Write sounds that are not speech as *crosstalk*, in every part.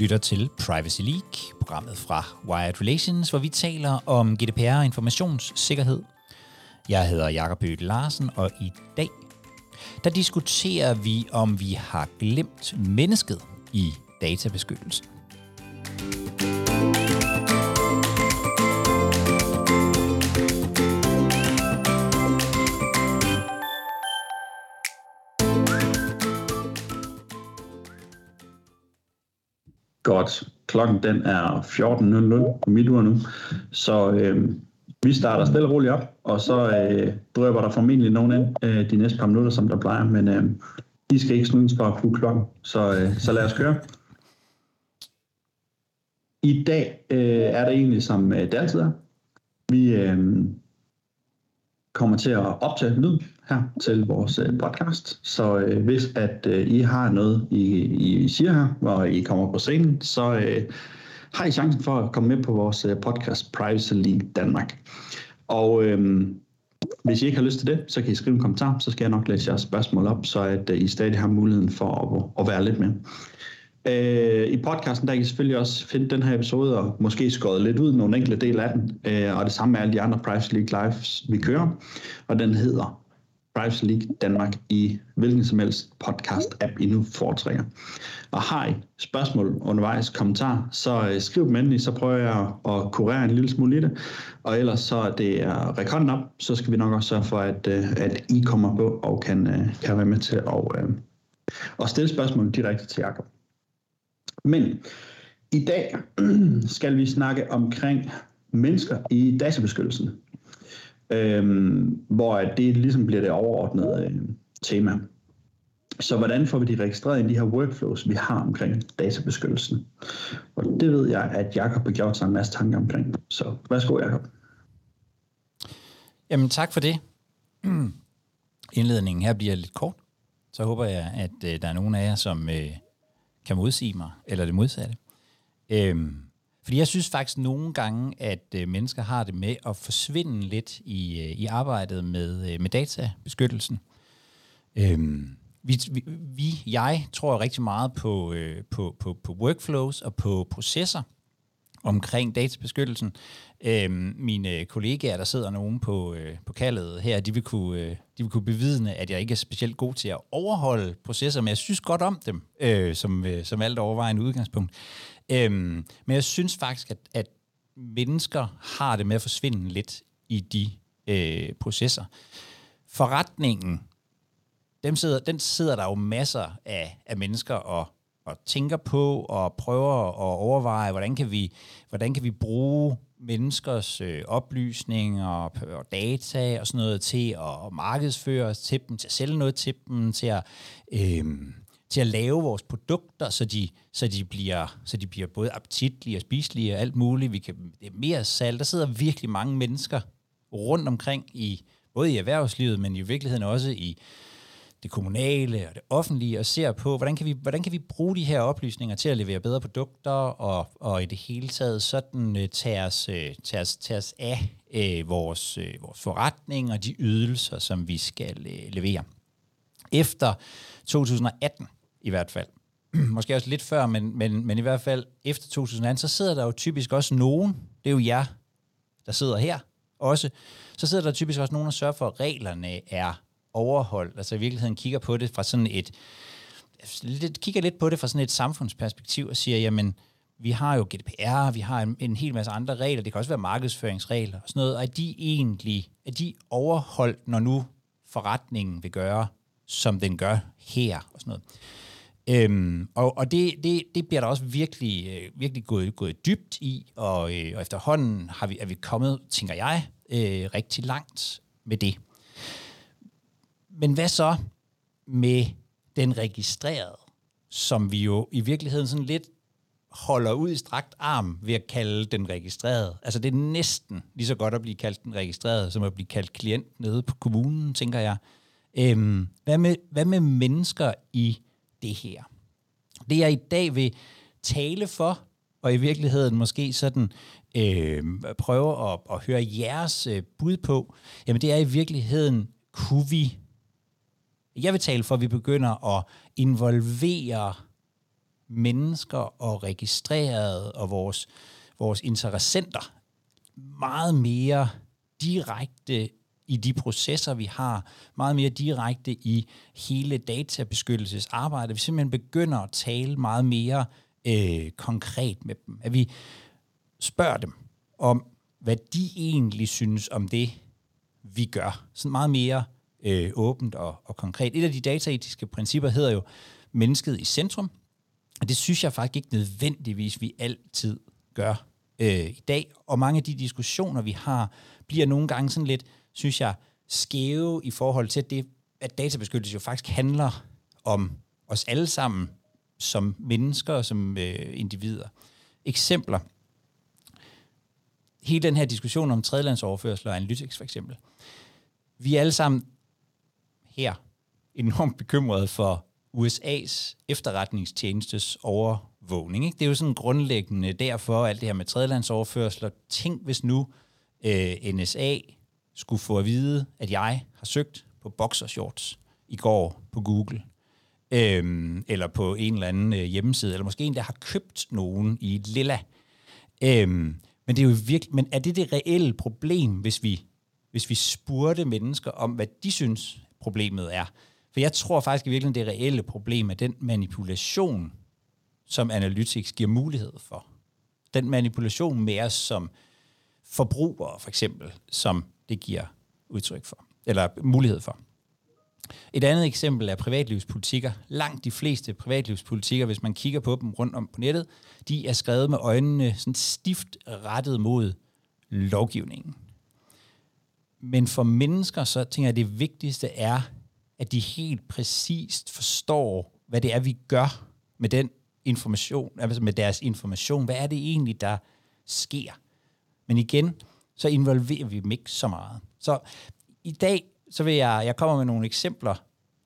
lytter til Privacy League, programmet fra Wired Relations, hvor vi taler om GDPR og informationssikkerhed. Jeg hedder Jakob Øde Larsen, og i dag der diskuterer vi, om vi har glemt mennesket i databeskyttelsen. Godt. Klokken den er 14.00 på mit ur nu, så øh, vi starter stille og roligt op, og så øh, drøber der formentlig nogen ind øh, de næste par minutter, som der plejer, men øh, I skal ikke snydes for at klokken, så, øh, så lad os køre. I dag øh, er det egentlig som øh, det altid er. Vi øh, kommer til at optage lyd her til vores øh, podcast. Så øh, hvis at øh, I har noget, I, I siger her, hvor I kommer på scenen, så øh, har I chancen for at komme med på vores øh, podcast Privacy League Danmark. Og øh, hvis I ikke har lyst til det, så kan I skrive en kommentar, så skal jeg nok læse jeres spørgsmål op, så at øh, I stadig har muligheden for at, at være lidt med. Øh, I podcasten der kan I selvfølgelig også finde den her episode og måske skåret lidt ud nogle enkelte dele af den, øh, og det samme med alle de andre Privacy League Lives, vi kører, og den hedder Privacy League Danmark i hvilken som helst podcast-app, I nu foretrækker. Og har I spørgsmål undervejs, kommentar, så øh, skriv dem endelig, så prøver jeg at kurere en lille smule i det. Og ellers så er det øh, er række hånden op, så skal vi nok også sørge for, at, øh, at I kommer på og kan, kan være med til at, at stille spørgsmål direkte til Jacob. Men i dag *clears throat* skal vi snakke omkring mennesker i databeskyttelsen øhm, hvor det ligesom bliver det overordnede øh, tema. Så hvordan får vi de registreret i de her workflows, vi har omkring databeskyttelsen? Og det ved jeg, at Jakob har gjort sig en masse tanker omkring. Så værsgo, Jakob. Jamen tak for det. Indledningen her bliver lidt kort. Så håber jeg, at øh, der er nogen af jer, som øh, kan modsige mig, eller det modsatte. Øhm, fordi jeg synes faktisk nogle gange, at øh, mennesker har det med at forsvinde lidt i, øh, i arbejdet med, øh, med databeskyttelsen. Øhm, vi, vi, vi, jeg tror rigtig meget på, øh, på, på, på workflows og på processer omkring databeskyttelsen. Øhm, mine kollegaer, der sidder nogen på, øh, på kaldet her, de vil, kunne, øh, de vil kunne bevidne, at jeg ikke er specielt god til at overholde processer, men jeg synes godt om dem, øh, som, øh, som alt overvejende udgangspunkt. Øhm, men jeg synes faktisk, at, at mennesker har det med at forsvinde lidt i de øh, processer. Forretningen, dem sidder, den sidder der jo masser af, af mennesker og, og tænker på og prøver at overveje, hvordan kan vi, hvordan kan vi bruge menneskers øh, oplysninger og, og data og sådan noget til at markedsføre os til dem, til at sælge noget til dem, til at øh, til at lave vores produkter, så de, så de, bliver, så de bliver både appetitlige og spiselige og alt muligt. Vi kan, det er mere salg. Der sidder virkelig mange mennesker rundt omkring, i både i erhvervslivet, men i virkeligheden også i det kommunale og det offentlige, og ser på, hvordan kan vi, hvordan kan vi bruge de her oplysninger til at levere bedre produkter, og, og i det hele taget sådan uh, tage, os, uh, tage, os, tage os af øh, vores, øh, vores forretning og de ydelser, som vi skal øh, levere. Efter 2018, i hvert fald. *clears throat* Måske også lidt før, men, men, men i hvert fald efter 2018, så sidder der jo typisk også nogen, det er jo jer, der sidder her også, så sidder der typisk også nogen, der sørger for, at reglerne er overholdt. Altså i virkeligheden kigger på det fra sådan et, lidt, kigger lidt på det fra sådan et samfundsperspektiv og siger, jamen, vi har jo GDPR, vi har en, en hel masse andre regler, det kan også være markedsføringsregler og sådan noget, og er de egentlig, er de overholdt, når nu forretningen vil gøre, som den gør her og sådan noget. Øhm, og og det, det, det bliver der også virkelig, øh, virkelig gået, gået dybt i, og, øh, og efterhånden har vi, er vi kommet, tænker jeg, øh, rigtig langt med det. Men hvad så med den registrerede, som vi jo i virkeligheden sådan lidt holder ud i strakt arm ved at kalde den registreret. Altså det er næsten lige så godt at blive kaldt den registreret, som at blive kaldt klient nede på kommunen, tænker jeg. Øhm, hvad, med, hvad med mennesker i det her. Det jeg i dag vil tale for, og i virkeligheden måske sådan øh, prøve at, at høre jeres øh, bud på, jamen det er i virkeligheden, kunne vi, jeg vil tale for, at vi begynder at involvere mennesker og registrerede og vores, vores interessenter meget mere direkte i de processer, vi har, meget mere direkte i hele databeskyttelsesarbejdet. Vi simpelthen begynder at tale meget mere øh, konkret med dem. At vi spørger dem om, hvad de egentlig synes om det, vi gør. Sådan meget mere øh, åbent og, og konkret. Et af de dataetiske principper hedder jo mennesket i centrum, og det synes jeg faktisk ikke nødvendigvis, vi altid gør øh, i dag. Og mange af de diskussioner, vi har, bliver nogle gange sådan lidt, synes jeg, skæve i forhold til, det, at databeskyttelse jo faktisk handler om os alle sammen som mennesker og som øh, individer. Eksempler. Hele den her diskussion om tredjelandsoverførsel og analytics for eksempel. Vi er alle sammen her enormt bekymrede for USA's efterretningstjenestes overvågning. Ikke? Det er jo sådan grundlæggende derfor, alt det her med tredjelandsoverførsler. Tænk hvis nu øh, NSA skulle få at vide, at jeg har søgt på boxershorts i går på Google, øhm, eller på en eller anden øh, hjemmeside, eller måske en, der har købt nogen i Lilla. Øhm, men det er jo virkelig, men er det det reelle problem, hvis vi, hvis vi spurgte mennesker om, hvad de synes, problemet er? For jeg tror faktisk i virkeligheden, det reelle problem er den manipulation, som Analytics giver mulighed for. Den manipulation med os som forbrugere, for eksempel, som det giver udtryk for, eller mulighed for. Et andet eksempel er privatlivspolitikker. Langt de fleste privatlivspolitikker, hvis man kigger på dem rundt om på nettet, de er skrevet med øjnene sådan stift rettet mod lovgivningen. Men for mennesker, så tænker jeg, at det vigtigste er, at de helt præcist forstår, hvad det er, vi gør med den information, altså med deres information. Hvad er det egentlig, der sker? Men igen, så involverer vi dem ikke så meget. Så i dag, så vil jeg, jeg kommer med nogle eksempler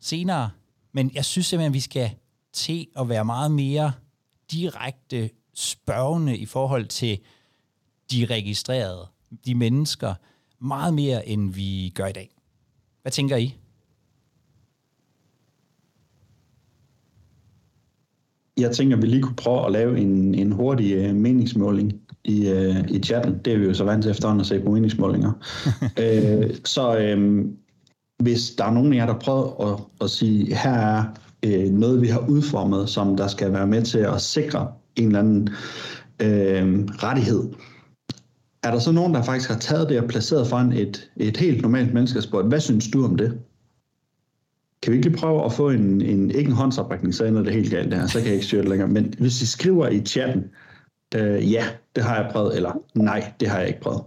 senere, men jeg synes simpelthen, at vi skal til at være meget mere direkte spørgende i forhold til de registrerede, de mennesker, meget mere end vi gør i dag. Hvad tænker I? Jeg tænker, at vi lige kunne prøve at lave en, en hurtig uh, meningsmåling i, uh, i chatten. Det er vi jo så vant til efterhånden at se på meningsmålinger. uh, *laughs* så um, hvis der er nogen af jer, der prøver at, at sige, her er uh, noget, vi har udformet, som der skal være med til at sikre en eller anden uh, rettighed, er der så nogen, der faktisk har taget det og placeret foran et, et helt normalt menneske og spurgt, hvad synes du om det? Kan vi ikke lige prøve at få en, en ikke en håndsoprækning, så ender det helt galt det her, så kan jeg ikke styre det længere. Men hvis I skriver i chatten, øh, ja, det har jeg prøvet, eller nej, det har jeg ikke prøvet.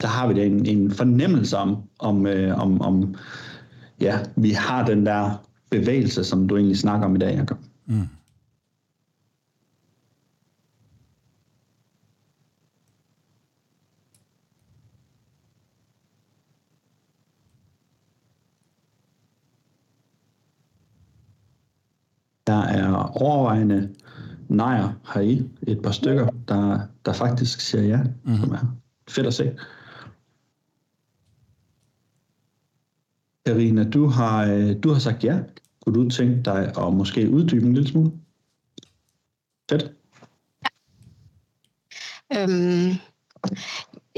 Der har vi da en, en fornemmelse om, om, øh, om, om ja, vi har den der bevægelse, som du egentlig snakker om i dag, Jacob. Mm. Der er overvejende nejer her i et par stykker, der, der faktisk siger ja, mm-hmm. som er fedt at se. Karina, du har, øh, du har sagt ja. Kunne du tænke dig at måske uddybe en lille smule? Fedt. Ja. Øhm,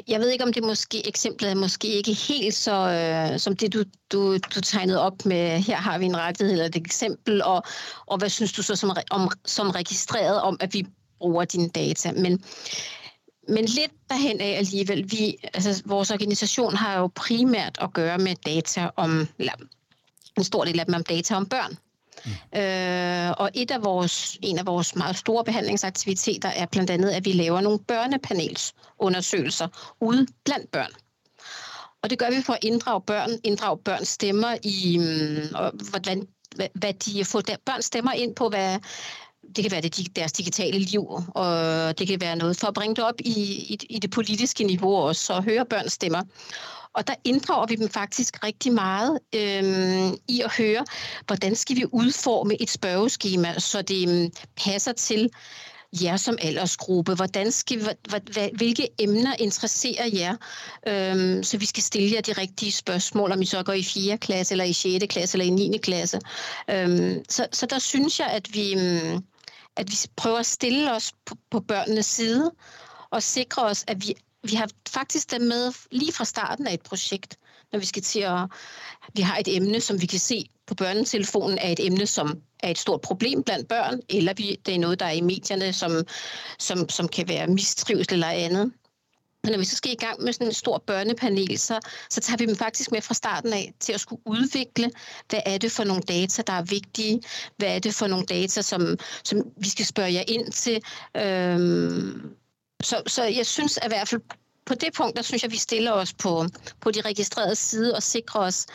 jeg ved ikke, om det måske eksemplet er måske ikke helt så øh, som det, du, du, du tegnede op med, her har vi en rettighed eller et eksempel, og, og hvad synes du så som, om, som registreret om, at vi bruger dine data. Men, men lidt derhen af alligevel, vi, altså, vores organisation har jo primært at gøre med data om, eller en stor del af dem om data om børn. Mm. Øh, og et af vores, en af vores meget store behandlingsaktiviteter er blandt andet, at vi laver nogle børnepanelsundersøgelser ude blandt børn. Og det gør vi for at inddrage børn, inddrage børns stemmer i, mm, og hvordan, hvad, hvad de får der, børns stemmer ind på, hvad, det kan være det, deres digitale liv, og det kan være noget for at bringe det op i, i, i det politiske niveau også, og høre børns stemmer. Og der inddrager vi dem faktisk rigtig meget øh, i at høre, hvordan skal vi udforme et spørgeskema, så det øhm, passer til jer som aldersgruppe? Hvordan skal, hvad, hvilke emner interesserer jer? Øhm, så vi skal stille jer de rigtige spørgsmål, om I så går i 4. klasse, eller i 6. klasse, eller i 9. klasse. Øhm, så, så der synes jeg, at vi, øhm, at vi prøver at stille os på, på børnenes side, og sikre os, at vi vi har faktisk dem med lige fra starten af et projekt, når vi skal til at... Vi har et emne, som vi kan se på børnetelefonen, er et emne, som er et stort problem blandt børn, eller vi, det er noget, der er i medierne, som, som, som kan være mistrivsel eller andet. Men når vi så skal i gang med sådan en stor børnepanel, så, så tager vi dem faktisk med fra starten af til at skulle udvikle, hvad er det for nogle data, der er vigtige, hvad er det for nogle data, som, som vi skal spørge jer ind til. Øhm, så, så jeg synes at i hvert fald på det punkt, der synes jeg, at vi stiller os på, på de registrerede side og sikrer os,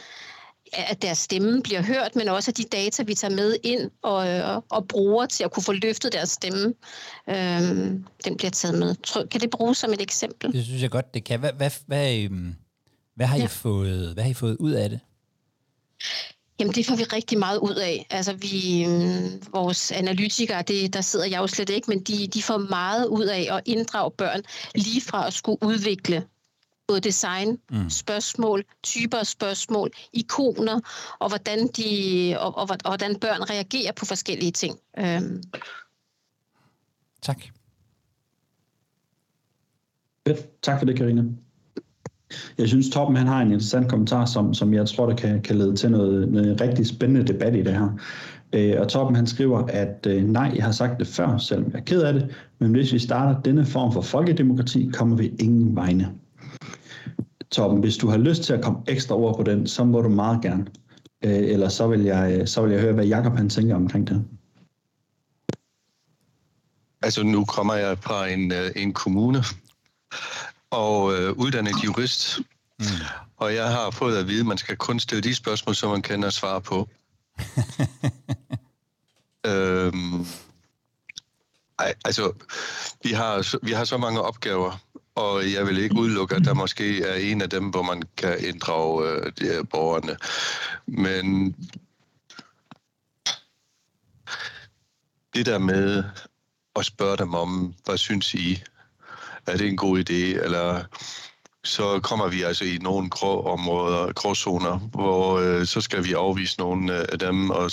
at deres stemme bliver hørt, men også at de data, vi tager med ind og, og, og bruger til at kunne få løftet deres stemme, øhm, den bliver taget med. Kan det bruges som et eksempel? Det synes jeg godt, det kan. Hvad, hvad, hvad, øhm, hvad, har, I ja. fået, hvad har I fået ud af det? Jamen det får vi rigtig meget ud af. Altså vi, øhm, vores analytikere, det, der sidder jeg jo slet ikke, men de, de får meget ud af at inddrage børn lige fra at skulle udvikle både design, mm. spørgsmål, typer af spørgsmål, ikoner, og hvordan, de, og, og, og hvordan børn reagerer på forskellige ting. Øhm. Tak. Tak for det, Karina. Jeg synes, Toppen han har en interessant kommentar, som, som jeg tror, der kan, kan lede til noget, noget rigtig spændende debat i det her. Øh, og Toppen han skriver, at øh, nej, jeg har sagt det før, selvom jeg er ked af det, men hvis vi starter denne form for folkedemokrati, kommer vi ingen vegne. Toppen, hvis du har lyst til at komme ekstra over på den, så må du meget gerne. Øh, eller så vil, jeg, øh, så vil jeg høre, hvad Jakob han tænker omkring det. Altså nu kommer jeg fra en, øh, en kommune, og øh, uddannet jurist. Mm. Og jeg har fået at vide, at man skal kun stille de spørgsmål, som man kender svar på. *laughs* øhm, ej, altså, vi har, vi har så mange opgaver, og jeg vil ikke udelukke, at der måske er en af dem, hvor man kan inddrage øh, de borgerne. Men det der med at spørge dem om, hvad synes I? Er det en god idé, eller så kommer vi altså i nogle grå områder, gråzoner, hvor øh, så skal vi afvise nogle øh, af dem, og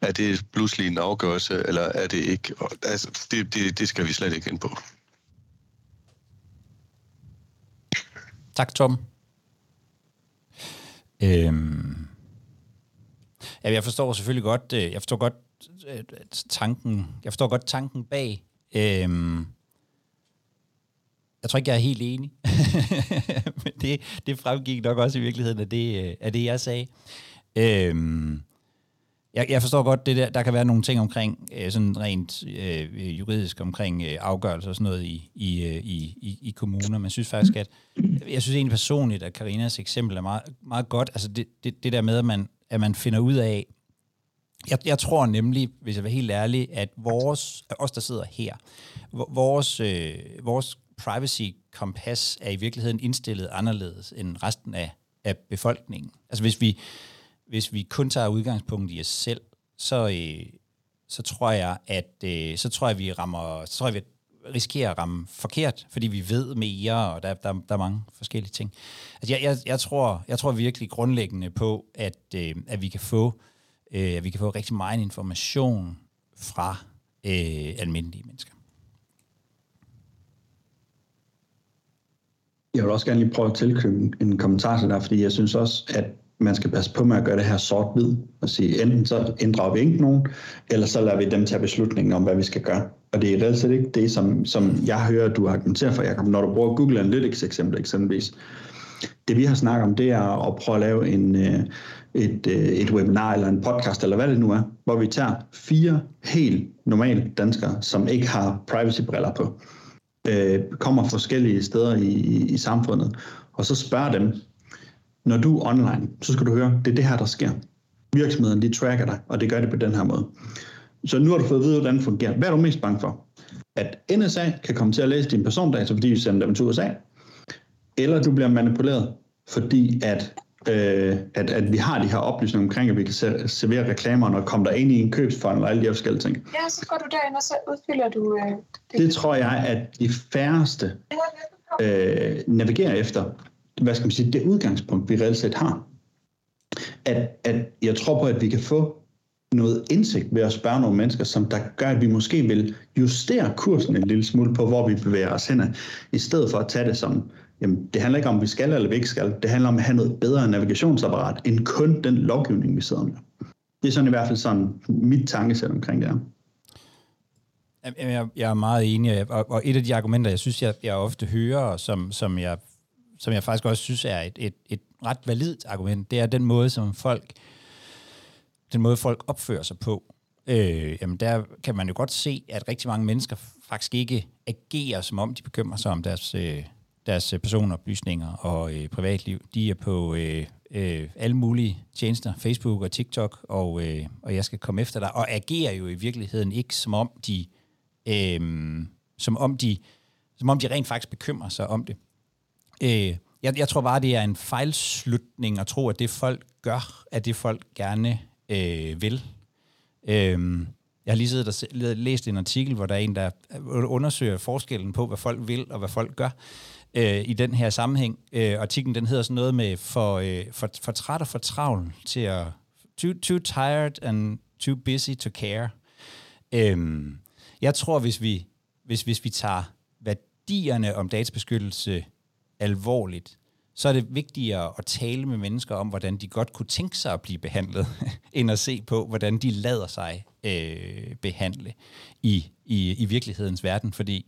er det pludselig en afgørelse, eller er det ikke? Og, altså, det, det, det skal vi slet ikke ind på. Tak, Tom. Øhm. Ja, jeg forstår selvfølgelig godt, øh, jeg forstår godt øh, tanken, jeg forstår godt tanken bag, øhm, jeg tror ikke, jeg er helt enig. *laughs* Men det, det fremgik nok også i virkeligheden af det, øh, af det jeg sagde. Øhm, jeg, jeg forstår godt, det der, der kan være nogle ting omkring, øh, sådan rent øh, juridisk omkring øh, afgørelser og sådan noget i, i, øh, i, i, i kommuner. Men jeg synes faktisk, at jeg synes egentlig personligt, at Karinas eksempel er meget, meget godt. Altså det, det, det der med, at man, at man finder ud af, jeg, jeg tror nemlig, hvis jeg vil helt ærlig, at vores, os der sidder her, vores, øh, vores privacy-kompas er i virkeligheden indstillet anderledes end resten af, af befolkningen. Altså hvis vi, hvis vi kun tager udgangspunkt i os selv, så, øh, så tror jeg, at øh, så tror jeg, vi rammer, så tror jeg, vi risikerer at ramme forkert, fordi vi ved mere, og der, der, der er mange forskellige ting. Altså jeg, jeg, jeg, tror, jeg tror virkelig grundlæggende på, at, øh, at vi kan få øh, at vi kan få rigtig meget information fra øh, almindelige mennesker. Jeg vil også gerne lige prøve at tilkøbe en kommentar til dig, fordi jeg synes også, at man skal passe på med at gøre det her sort-hvid og sige, enten så inddrager vi ikke nogen, eller så lader vi dem tage beslutningen om, hvad vi skal gøre. Og det er reelt set ikke det, som, som jeg hører, du argumenterer for, Jacob, når du bruger Google Analytics eksempel eksempelvis. Det vi har snakket om, det er at prøve at lave en, øh, et, øh, et webinar eller en podcast, eller hvad det nu er, hvor vi tager fire helt normale danskere, som ikke har privacy-briller på, øh, kommer forskellige steder i, i samfundet, og så spørger dem, når du er online, så skal du høre, det er det her, der sker. Virksomheden, de tracker dig, og det gør det på den her måde. Så nu har du fået at vide, hvordan det fungerer. Hvad er du mest bange for? At NSA kan komme til at læse dine persondata, fordi vi sender dem til USA, eller du bliver manipuleret, fordi at øh, at, at vi har de her oplysninger omkring, at vi kan servere reklamer og komme der ind i en købsfond og alle de her forskellige ting. Ja, så går du derind, og så udfylder du... Øh, det. det tror jeg, at de færreste øh, navigerer efter, hvad skal man sige, det udgangspunkt, vi reelt set har. At, at jeg tror på, at vi kan få noget indsigt ved at spørge nogle mennesker, som der gør, at vi måske vil justere kursen en lille smule på, hvor vi bevæger os hen, i stedet for at tage det som, jamen det handler ikke om, om vi skal eller vi ikke skal. Det handler om at have noget bedre navigationsapparat, end kun den lovgivning, vi sidder med. Det er sådan i hvert fald sådan mit tankesæt omkring det her. Jeg, jeg er meget enig, og, og et af de argumenter, jeg synes, jeg, jeg ofte hører, som, som, jeg, som jeg faktisk også synes er et, et, et ret validt argument, det er den måde, som folk den måde, folk opfører sig på. Øh, jamen der kan man jo godt se, at rigtig mange mennesker faktisk ikke agerer, som om de bekymrer sig om deres, øh, deres øh, personoplysninger og øh, privatliv. De er på øh, øh, alle mulige tjenester, Facebook og TikTok, og, øh, og jeg skal komme efter dig, og agerer jo i virkeligheden ikke, som om de, øh, som om de, som om de rent faktisk bekymrer sig om det. Øh, jeg, jeg tror bare, det er en fejlslutning at tro, at det folk gør, at det folk gerne øh, vil. Øh, jeg har lige siddet og læst en artikel, hvor der er en, der øh, undersøger forskellen på, hvad folk vil og hvad folk gør øh, i den her sammenhæng. Øh, artiklen den hedder sådan noget med for, øh, for, for træt og for travl til at... Too, too tired and too busy to care. Øhm, jeg tror, hvis vi, hvis, hvis vi tager værdierne om databeskyttelse alvorligt, så er det vigtigere at tale med mennesker om, hvordan de godt kunne tænke sig at blive behandlet, *laughs* end at se på, hvordan de lader sig øh, behandle i, i, i virkelighedens verden. Fordi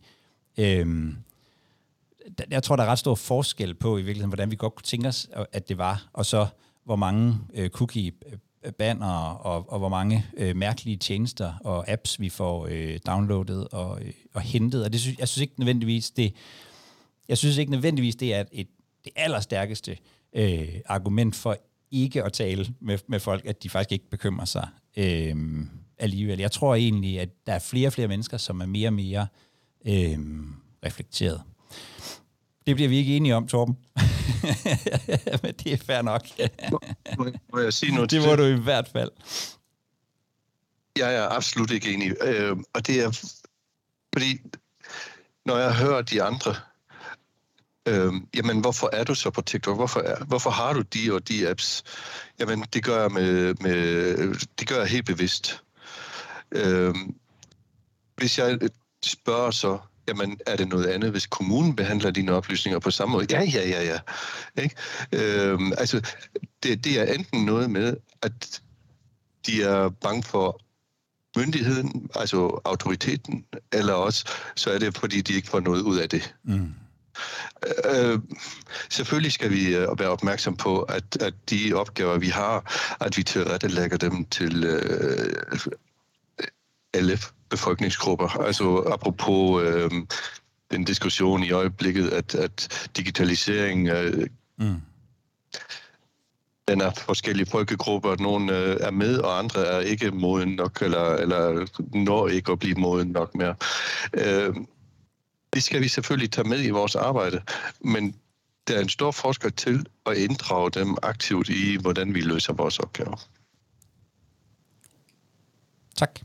øh, jeg tror, der er ret stor forskel på i virkeligheden, hvordan vi godt kunne tænke os, øh, at det var, og så hvor mange øh, cookie øh, banner og, og hvor mange øh, mærkelige tjenester og apps vi får øh, downloadet og, øh, og hentet. Og det synes, jeg synes ikke nødvendigvis det jeg synes ikke nødvendigvis det er et det allerstærkeste øh, argument for ikke at tale med, med folk, at de faktisk ikke bekymrer sig øh, alligevel. Jeg tror egentlig, at der er flere og flere mennesker, som er mere og mere øh, reflekteret. Det bliver vi ikke enige om, Torben. *laughs* Men det er fair nok. må, må jeg sige noget Det må du i hvert fald. Jeg er absolut ikke enig. Øh, og det er, fordi når jeg hører de andre øh, jamen hvorfor er du så på TikTok? Hvorfor, er, hvorfor har du de og de apps? Jamen det gør jeg, med, med, det gør jeg helt bevidst. Øh, hvis jeg spørger så, jamen er det noget andet, hvis kommunen behandler dine oplysninger på samme måde? Ja, ja, ja, ja. Ikke? Øh, altså, det, det er enten noget med, at de er bange for myndigheden, altså autoriteten, eller også så er det, fordi de ikke får noget ud af det. Mm. Øh, selvfølgelig skal vi øh, være opmærksom på, at, at de opgaver, vi har, at vi tilrettelægger dem til øh, alle befolkningsgrupper. Altså apropos øh, den diskussion i øjeblikket, at, at digitalisering øh, mm. den er forskellige folkegrupper. Nogle øh, er med, og andre er ikke moden nok, eller, eller når ikke at blive moden nok mere. Øh, det skal vi selvfølgelig tage med i vores arbejde, men der er en stor forskel til at inddrage dem aktivt i, hvordan vi løser vores opgaver. Tak.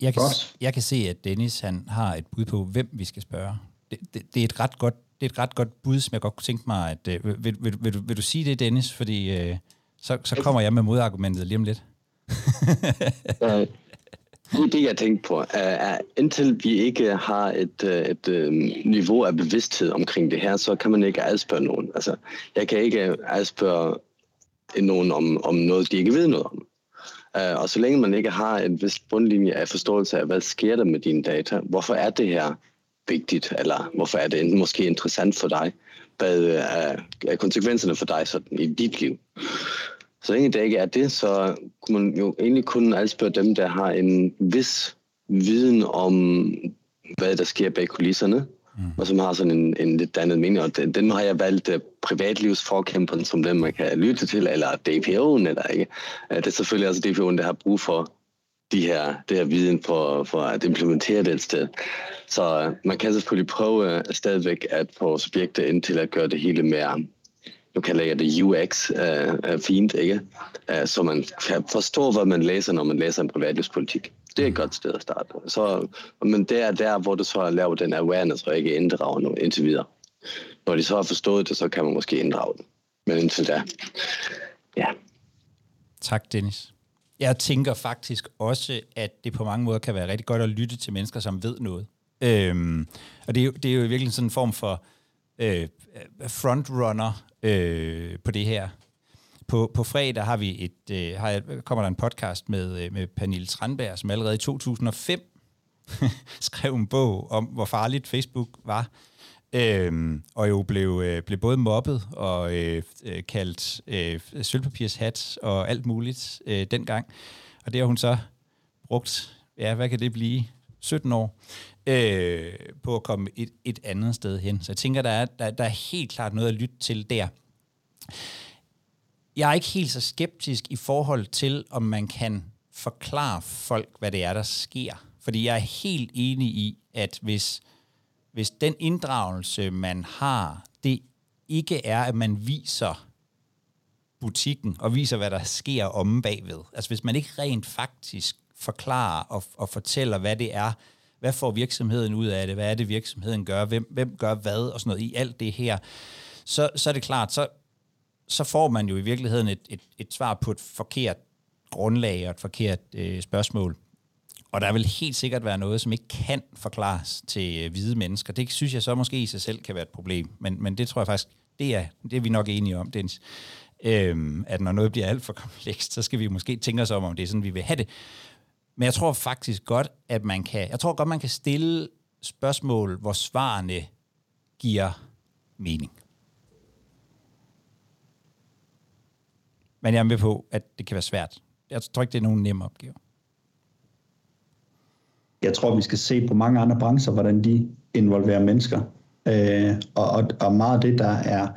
Jeg kan, jeg kan se, at Dennis han har et bud på, hvem vi skal spørge. Det, det, det, er, et ret godt, det er et ret godt bud, som jeg godt kunne tænke mig, at... Øh, vil, vil, vil, vil, vil du sige det, Dennis? Fordi øh, så, så kommer jeg med modargumentet lige om lidt *laughs* uh, det, jeg tænkte på, er, indtil vi ikke har et, øh, et, et øh, niveau af bevidsthed omkring det her, så kan man ikke adspørge nogen. Altså, jeg kan ikke adspørge nogen om, om noget, de ikke ved noget om. Uh, og så længe man ikke har en vis bundlinje af forståelse af, hvad sker der med dine data, hvorfor er det her vigtigt, eller hvorfor er det måske interessant for dig, hvad er, er konsekvenserne for dig sådan, i dit liv, så længe det ikke er det, så kunne man jo egentlig kun adspørge dem, der har en vis viden om, hvad der sker bag kulisserne, mm. og som har sådan en, en lidt andet mening. Og den, den har jeg valgt uh, privatlivsforkæmperen som dem, man kan lytte til, eller DPO'en, eller ikke. Uh, det er selvfølgelig også DPO'en, der har brug for de her, det her viden for, for at implementere det et sted. Så uh, man kan selvfølgelig prøve uh, stadigvæk at få subjekter ind til at gøre det hele mere, nu kalder jeg det UX, uh, uh, fint, ikke? Uh, så man kan forstå, hvad man læser, når man læser en privatlivspolitik. Det er et godt sted at starte. Så, men det er der, hvor du så har lavet den awareness, og ikke inddrager noget indtil videre. Når de så har forstået det, så kan man måske inddrage det. Men indtil da, ja. Tak, Dennis. Jeg tænker faktisk også, at det på mange måder kan være rigtig godt at lytte til mennesker, som ved noget. Øhm, og det er, jo, det er jo virkelig sådan en form for øh, frontrunner øh, på det her. På, på fredag har vi et, øh, har kommer der en podcast med, øh, med Pernille Tranberg, som allerede i 2005 *laughs* skrev en bog om, hvor farligt Facebook var. Øhm, og jo blev, øh, blev både mobbet og øh, øh, kaldt øh, sølvpapirshat og alt muligt øh, dengang. Og det har hun så brugt, ja, hvad kan det blive, 17 år, øh, på at komme et, et andet sted hen. Så jeg tænker, der er, der, der er helt klart noget at lytte til der. Jeg er ikke helt så skeptisk i forhold til, om man kan forklare folk, hvad det er, der sker. Fordi jeg er helt enig i, at hvis hvis den inddragelse, man har, det ikke er, at man viser butikken og viser, hvad der sker omme bagved. Altså hvis man ikke rent faktisk forklarer og, og fortæller, hvad det er, hvad får virksomheden ud af det, hvad er det, virksomheden gør, hvem, hvem gør hvad og sådan noget i alt det her, så, så er det klart, så, så får man jo i virkeligheden et, et, et svar på et forkert grundlag og et forkert øh, spørgsmål. Og der vil helt sikkert være noget, som ikke kan forklares til øh, hvide mennesker. Det synes jeg så måske i sig selv kan være et problem. Men, men det tror jeg faktisk, det er, det er vi nok enige om, Dennis. Øhm, at når noget bliver alt for *laughs* komplekst, så skal vi måske tænke os om, om det er sådan, vi vil have det. Men jeg tror faktisk godt, at man kan, jeg tror godt, man kan stille spørgsmål, hvor svarene giver mening. Men jeg er med på, at det kan være svært. Jeg tror ikke, det er nogen nem opgave jeg tror, vi skal se på mange andre brancher, hvordan de involverer mennesker. Øh, og, og, og meget af det, der er,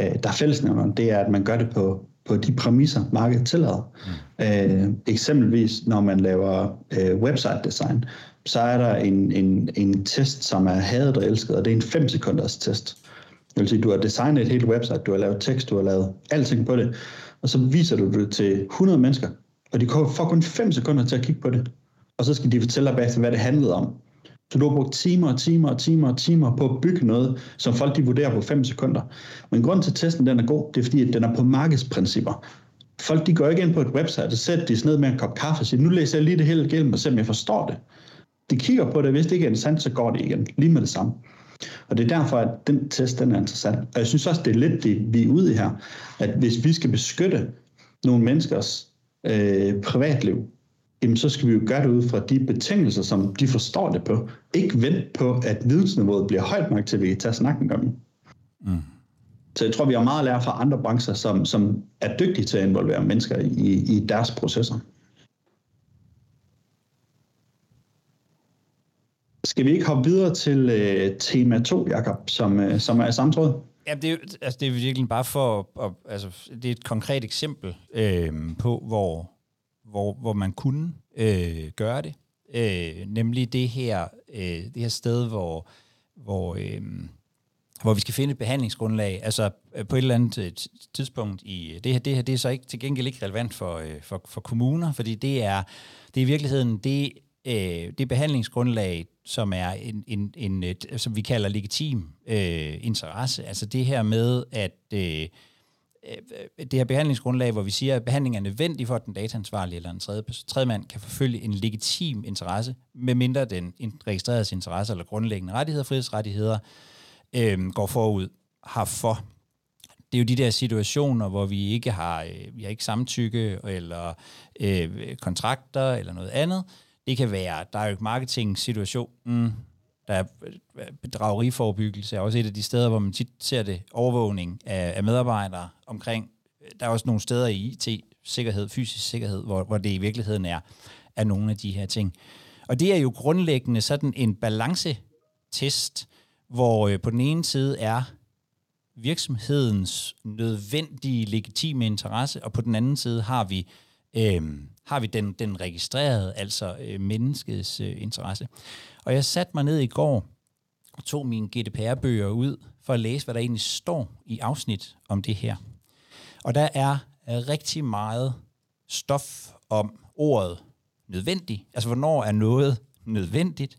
øh, der er fællesnævneren, det er, at man gør det på, på de præmisser, markedet tillader. Mm. Øh, eksempelvis, når man laver øh, website design, så er der en, en, en test, som er hadet og elsket, og det er en 5 sekunders test. Det vil sige, du har designet et helt website, du har lavet tekst, du har lavet alting på det, og så viser du det til 100 mennesker, og de får kun 5 sekunder til at kigge på det og så skal de fortælle dig bagefter, hvad det handlede om. Så du har brugt timer og timer og timer og timer på at bygge noget, som folk de vurderer på 5 sekunder. Men grund til at testen den er god, det er fordi, at den er på markedsprincipper. Folk de går ikke ind på et website og sætter de ned med en kop kaffe og siger, nu læser jeg lige det hele igennem og ser, om jeg forstår det. De kigger på det, hvis det ikke er interessant, så går det igen, lige med det samme. Og det er derfor, at den test den er interessant. Og jeg synes også, det er lidt det, vi er ude i her, at hvis vi skal beskytte nogle menneskers øh, privatliv, jamen så skal vi jo gøre det ud fra de betingelser, som de forstår det på. Ikke vente på, at vidensniveauet bliver højt nok til, at vi kan tage snakken om det. Mm. Så jeg tror, vi har meget at lære fra andre brancher, som, som er dygtige til at involvere mennesker i, i deres processer. Skal vi ikke hoppe videre til øh, tema 2, Jakob, som, øh, som er samtråd? Ja, det er, altså, det er virkelig bare for, at, altså, det er et konkret eksempel øh, på, hvor hvor, hvor man kunne øh, gøre det. Øh, nemlig det her, øh, det her sted, hvor, hvor, øh, hvor vi skal finde et behandlingsgrundlag. Altså øh, på et eller andet øh, tidspunkt i øh, det her, det her det er så ikke til gengæld ikke relevant for, øh, for, for kommuner, fordi det er, det er i virkeligheden det, øh, det behandlingsgrundlag, som er en, en, en øh, et, som vi kalder legitim øh, interesse. Altså det her med, at øh, øh, det her behandlingsgrundlag, hvor vi siger, at behandling er nødvendig for, at den dataansvarlige eller en tredje, tredje mand kan forfølge en legitim interesse, medmindre den registreredes interesse eller grundlæggende rettigheder, frihedsrettigheder, øh, går forud for. Det er jo de der situationer, hvor vi ikke har, øh, vi har ikke samtykke eller øh, kontrakter eller noget andet. Det kan være direct marketing situationen, der er mm. øh, bedrageriforbyggelse, er også et af de steder, hvor man tit ser det, overvågning af, af medarbejdere omkring. Øh, der er også nogle steder i IT, sikkerhed, fysisk sikkerhed, hvor, hvor det i virkeligheden er, er nogle af de her ting. Og det er jo grundlæggende sådan en balancetest, hvor øh, på den ene side er virksomhedens nødvendige legitime interesse, og på den anden side har vi øh, har vi den, den registrerede, altså øh, menneskets øh, interesse. Og jeg satte mig ned i går og tog mine GDPR-bøger ud for at læse, hvad der egentlig står i afsnit om det her. Og der er rigtig meget stof om ordet nødvendig. Altså, hvornår er noget nødvendigt,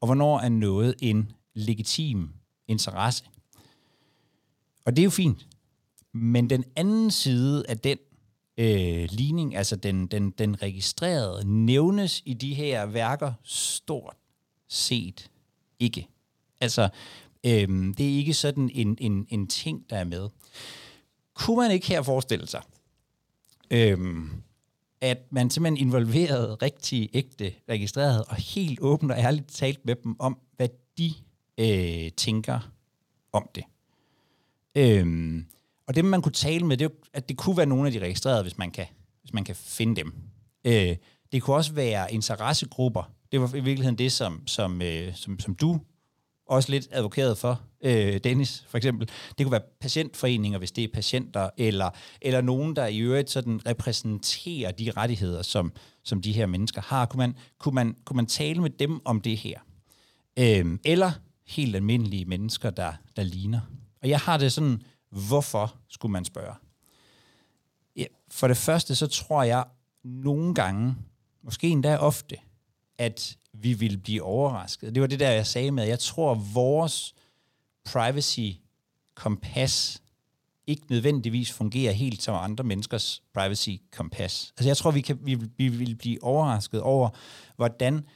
og hvornår er noget en legitim interesse. Og det er jo fint. Men den anden side af den øh, ligning, altså den, den, den registrerede, nævnes i de her værker stort set ikke. Altså, øh, det er ikke sådan en, en, en ting, der er med. Kunne man ikke her forestille sig, øh, at man simpelthen involverede rigtig ægte registreret og helt åbent og ærligt talt med dem om, hvad de øh, tænker om det. Øhm, og det, man kunne tale med, det er at det kunne være nogle af de registrerede, hvis man kan, hvis man kan finde dem. Øh, det kunne også være interessegrupper. Det var i virkeligheden det, som, som, øh, som, som du også lidt advokeret for, øh, Dennis for eksempel. Det kunne være patientforeninger, hvis det er patienter, eller, eller nogen, der i øvrigt sådan repræsenterer de rettigheder, som, som de her mennesker har. Kunne man, kunne, man, kunne man tale med dem om det her? Øh, eller helt almindelige mennesker, der, der ligner. Og jeg har det sådan, hvorfor skulle man spørge? Ja, for det første, så tror jeg nogle gange, måske endda ofte, at vi vil blive overrasket. Det var det der, jeg sagde med, at jeg tror, at vores privacy-kompas ikke nødvendigvis fungerer helt som andre menneskers privacy-kompas. Altså jeg tror, vi, kan, vi, vi vil blive overrasket over, hvordan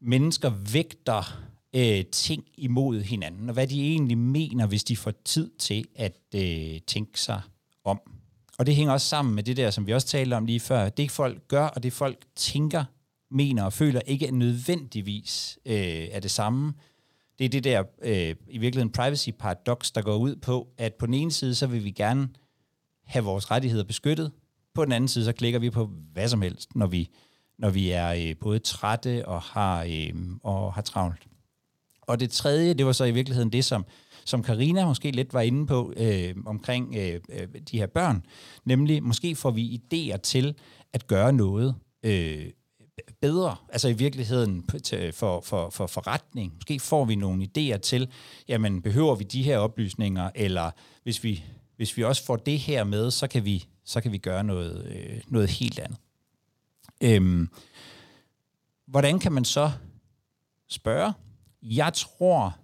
mennesker vægter øh, ting imod hinanden, og hvad de egentlig mener, hvis de får tid til at øh, tænke sig om. Og det hænger også sammen med det der, som vi også talte om lige før. Det folk gør, og det folk tænker, mener og føler, ikke er nødvendigvis øh, er det samme. Det er det der, øh, i virkeligheden, privacy paradox, der går ud på, at på den ene side, så vil vi gerne have vores rettigheder beskyttet. På den anden side, så klikker vi på hvad som helst, når vi, når vi er øh, både trætte og har, øh, og har travlt. Og det tredje, det var så i virkeligheden det, som som Karina måske lidt var inde på øh, omkring øh, øh de her børn, nemlig måske får vi idéer til at gøre noget øh, bedre, altså i virkeligheden for, for, for forretning. Måske får vi nogle idéer til, jamen behøver vi de her oplysninger, eller hvis vi, hvis vi også får det her med, så kan vi, så kan vi gøre noget, øh, noget helt andet. Øhm, hvordan kan man så spørge? Jeg tror,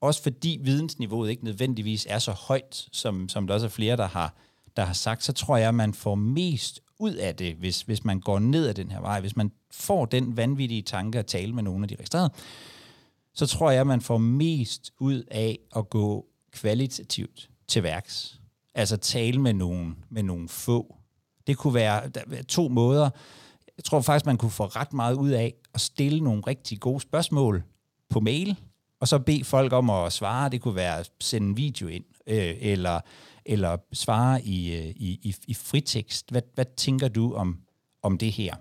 også fordi vidensniveauet ikke nødvendigvis er så højt, som, som der også er flere, der har, der har sagt, så tror jeg, at man får mest ud af det, hvis, hvis man går ned ad den her vej. Hvis man får den vanvittige tanke at tale med nogle af de registrerede, så tror jeg, at man får mest ud af at gå kvalitativt til værks. Altså tale med nogen, med nogle få. Det kunne være der, to måder. Jeg tror faktisk, man kunne få ret meget ud af at stille nogle rigtig gode spørgsmål på mail, og så bede folk om at svare. Det kunne være at sende en video ind, øh, eller, eller svare i, øh, i, i, i fritekst. Hvad, hvad tænker du om, om det her?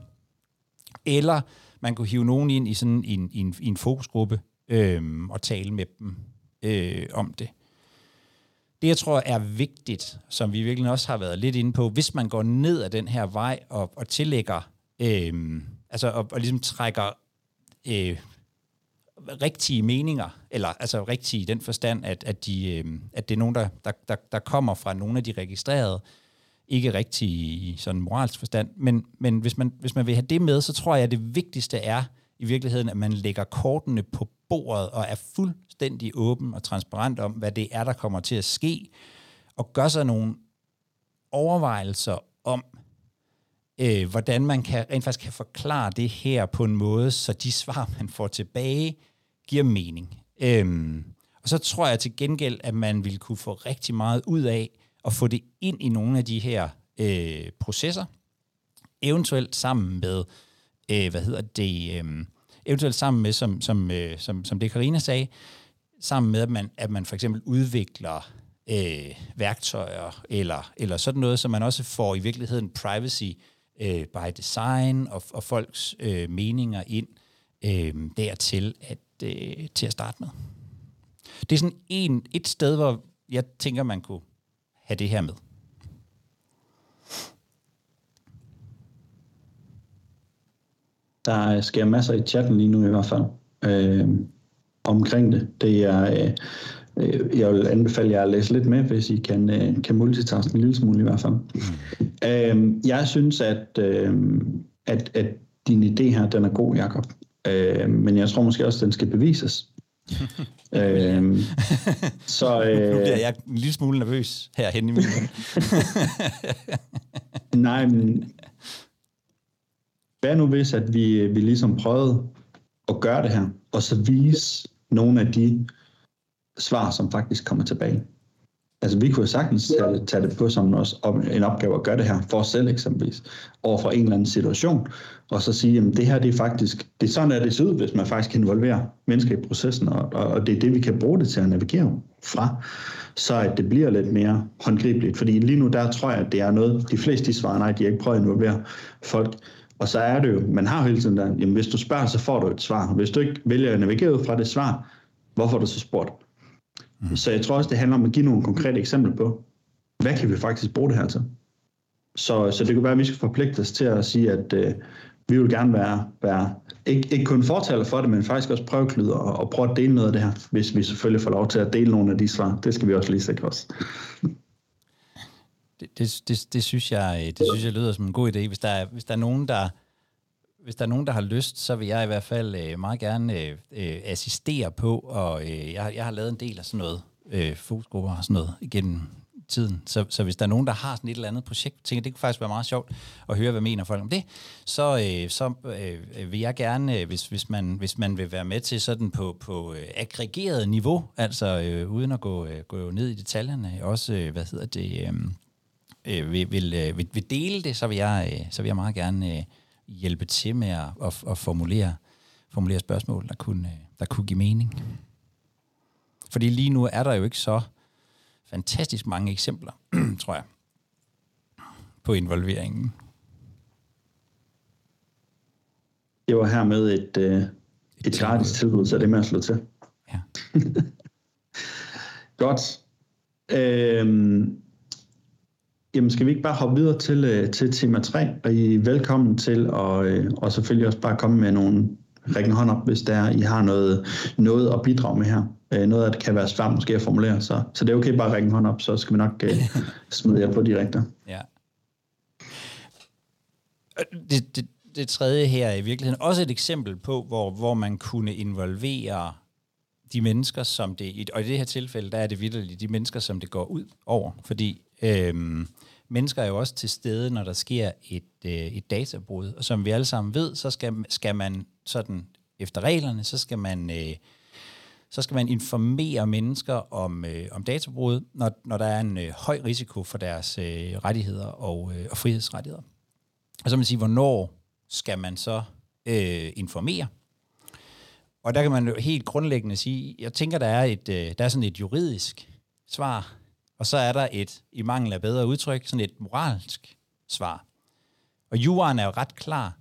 Eller man kunne hive nogen ind i sådan en, en, en fokusgruppe øh, og tale med dem øh, om det. Det, jeg tror er vigtigt, som vi virkelig også har været lidt inde på, hvis man går ned ad den her vej og, og tillægger, øh, altså og, og ligesom trækker øh, rigtige meninger, eller altså rigtige i den forstand, at, at, de, øh, at det er nogen, der, der, der, der kommer fra nogle af de registrerede, ikke rigtig i sådan moralsk forstand, men, men hvis, man, hvis man vil have det med, så tror jeg, at det vigtigste er i virkeligheden, at man lægger kortene på bordet og er fuldstændig åben og transparent om, hvad det er, der kommer til at ske, og gør sig nogle overvejelser om, øh, hvordan man kan, rent faktisk kan forklare det her på en måde, så de svar, man får tilbage, giver mening. Øhm, og så tror jeg til gengæld, at man vil kunne få rigtig meget ud af at få det ind i nogle af de her øh, processer, eventuelt sammen med, øh, hvad hedder det, øh, eventuelt sammen med, som, som, øh, som, som det Karina sagde, sammen med, at man, at man for eksempel udvikler øh, værktøjer, eller, eller sådan noget, så man også får i virkeligheden privacy øh, by design og, og folks øh, meninger ind øh, dertil at, øh, til at starte med. Det er sådan en, et sted, hvor jeg tænker, man kunne have det her med. Der sker masser i chatten lige nu i hvert fald øh, omkring det. Det er, øh, jeg vil anbefale jer at læse lidt med, hvis I kan, øh, kan multitaske en lille smule i hvert fald. Mm. Øh, jeg synes, at, øh, at, at din idé her, den er god, Jacob. Øh, men jeg tror måske også, at den skal bevises. *laughs* øhm, så, øh, nu bliver jeg en lille smule nervøs herhen i min *laughs* Nej, men hvad nu hvis, at vi, vi ligesom prøvede at gøre det her, og så vise nogle af de svar, som faktisk kommer tilbage? Altså, vi kunne sagtens tage det, tage det på som en opgave at gøre det her for os selv eksempelvis, over for en eller anden situation, og så sige, at det her det er faktisk, det er sådan, at det ser ud, hvis man faktisk involverer mennesker i processen, og, og det er det, vi kan bruge det til at navigere fra, så at det bliver lidt mere håndgribeligt. Fordi lige nu, der tror jeg, at det er noget, de fleste de svarer, nej, de har ikke prøvet at involvere folk. Og så er det jo, man har jo hele tiden der, jamen hvis du spørger, så får du et svar. Hvis du ikke vælger at navigere ud fra det svar, hvorfor har du så spurgt? Mm. Så jeg tror også, det handler om at give nogle konkrete eksempler på, hvad kan vi faktisk bruge det her til? Så, så det kunne være, at vi skal forpligte os til at sige, at øh, vi vil gerne være, være ikke, ikke kun fortaler for det, men faktisk også prøveklyder og, og prøve at dele noget af det her, hvis vi selvfølgelig får lov til at dele nogle af de svar. Det skal vi også lige sikre os. Det, det, det, det, synes jeg, det synes jeg lyder som en god idé. Hvis der er, hvis der er nogen, der hvis der er nogen, der har lyst, så vil jeg i hvert fald øh, meget gerne øh, øh, assistere på, og øh, jeg, jeg har lavet en del af sådan noget, øh, fokusgrupper og sådan noget igennem tiden. Så, så hvis der er nogen, der har sådan et eller andet projekt, tænker, det kunne faktisk være meget sjovt at høre, hvad mener folk om det, så, øh, så øh, vil jeg gerne, øh, hvis, hvis, man, hvis man vil være med til sådan på, på øh, aggregeret niveau, altså øh, uden at gå, øh, gå ned i detaljerne, også, øh, hvad hedder det, øh, øh, vil, vil, øh, vil, vil dele det, så vil jeg, øh, så vil jeg meget gerne øh, hjælpe til med at, at, at formulere, formulere spørgsmål, der kunne, der kunne give mening. Fordi lige nu er der jo ikke så fantastisk mange eksempler, *clears throat* tror jeg, på involveringen. Det var her med et, øh, et, gratis tilbud, så det er med at slå til. Ja. *laughs* Godt. Øhm, Jamen skal vi ikke bare hoppe videre til, øh, til tema 3, og I er velkommen til at øh, og selvfølgelig også bare komme med nogle rækken hånd op, hvis der I har noget, noget at bidrage med her. Øh, noget af det kan være svært måske at formulere, så, så det er okay bare at række hånd op, så skal vi nok *laughs* smide jer på direkte. Ja. Det, det, det tredje her er i virkeligheden også et eksempel på, hvor, hvor man kunne involvere de mennesker, som det, og i det her tilfælde, der er det vidderligt de mennesker, som det går ud over, fordi øhm, mennesker er jo også til stede, når der sker et, øh, et databrud. Og som vi alle sammen ved, så skal, skal man sådan efter reglerne, så skal man, øh, så skal man informere mennesker om, øh, om databrud, når, når der er en øh, høj risiko for deres øh, rettigheder og, øh, og frihedsrettigheder. Og så man sige, hvornår skal man så øh, informere? Og der kan man jo helt grundlæggende sige, jeg tænker, der er, et, øh, der er sådan et juridisk svar og så er der et, i mangel af bedre udtryk, sådan et moralsk svar. Og juraen er jo ret klar,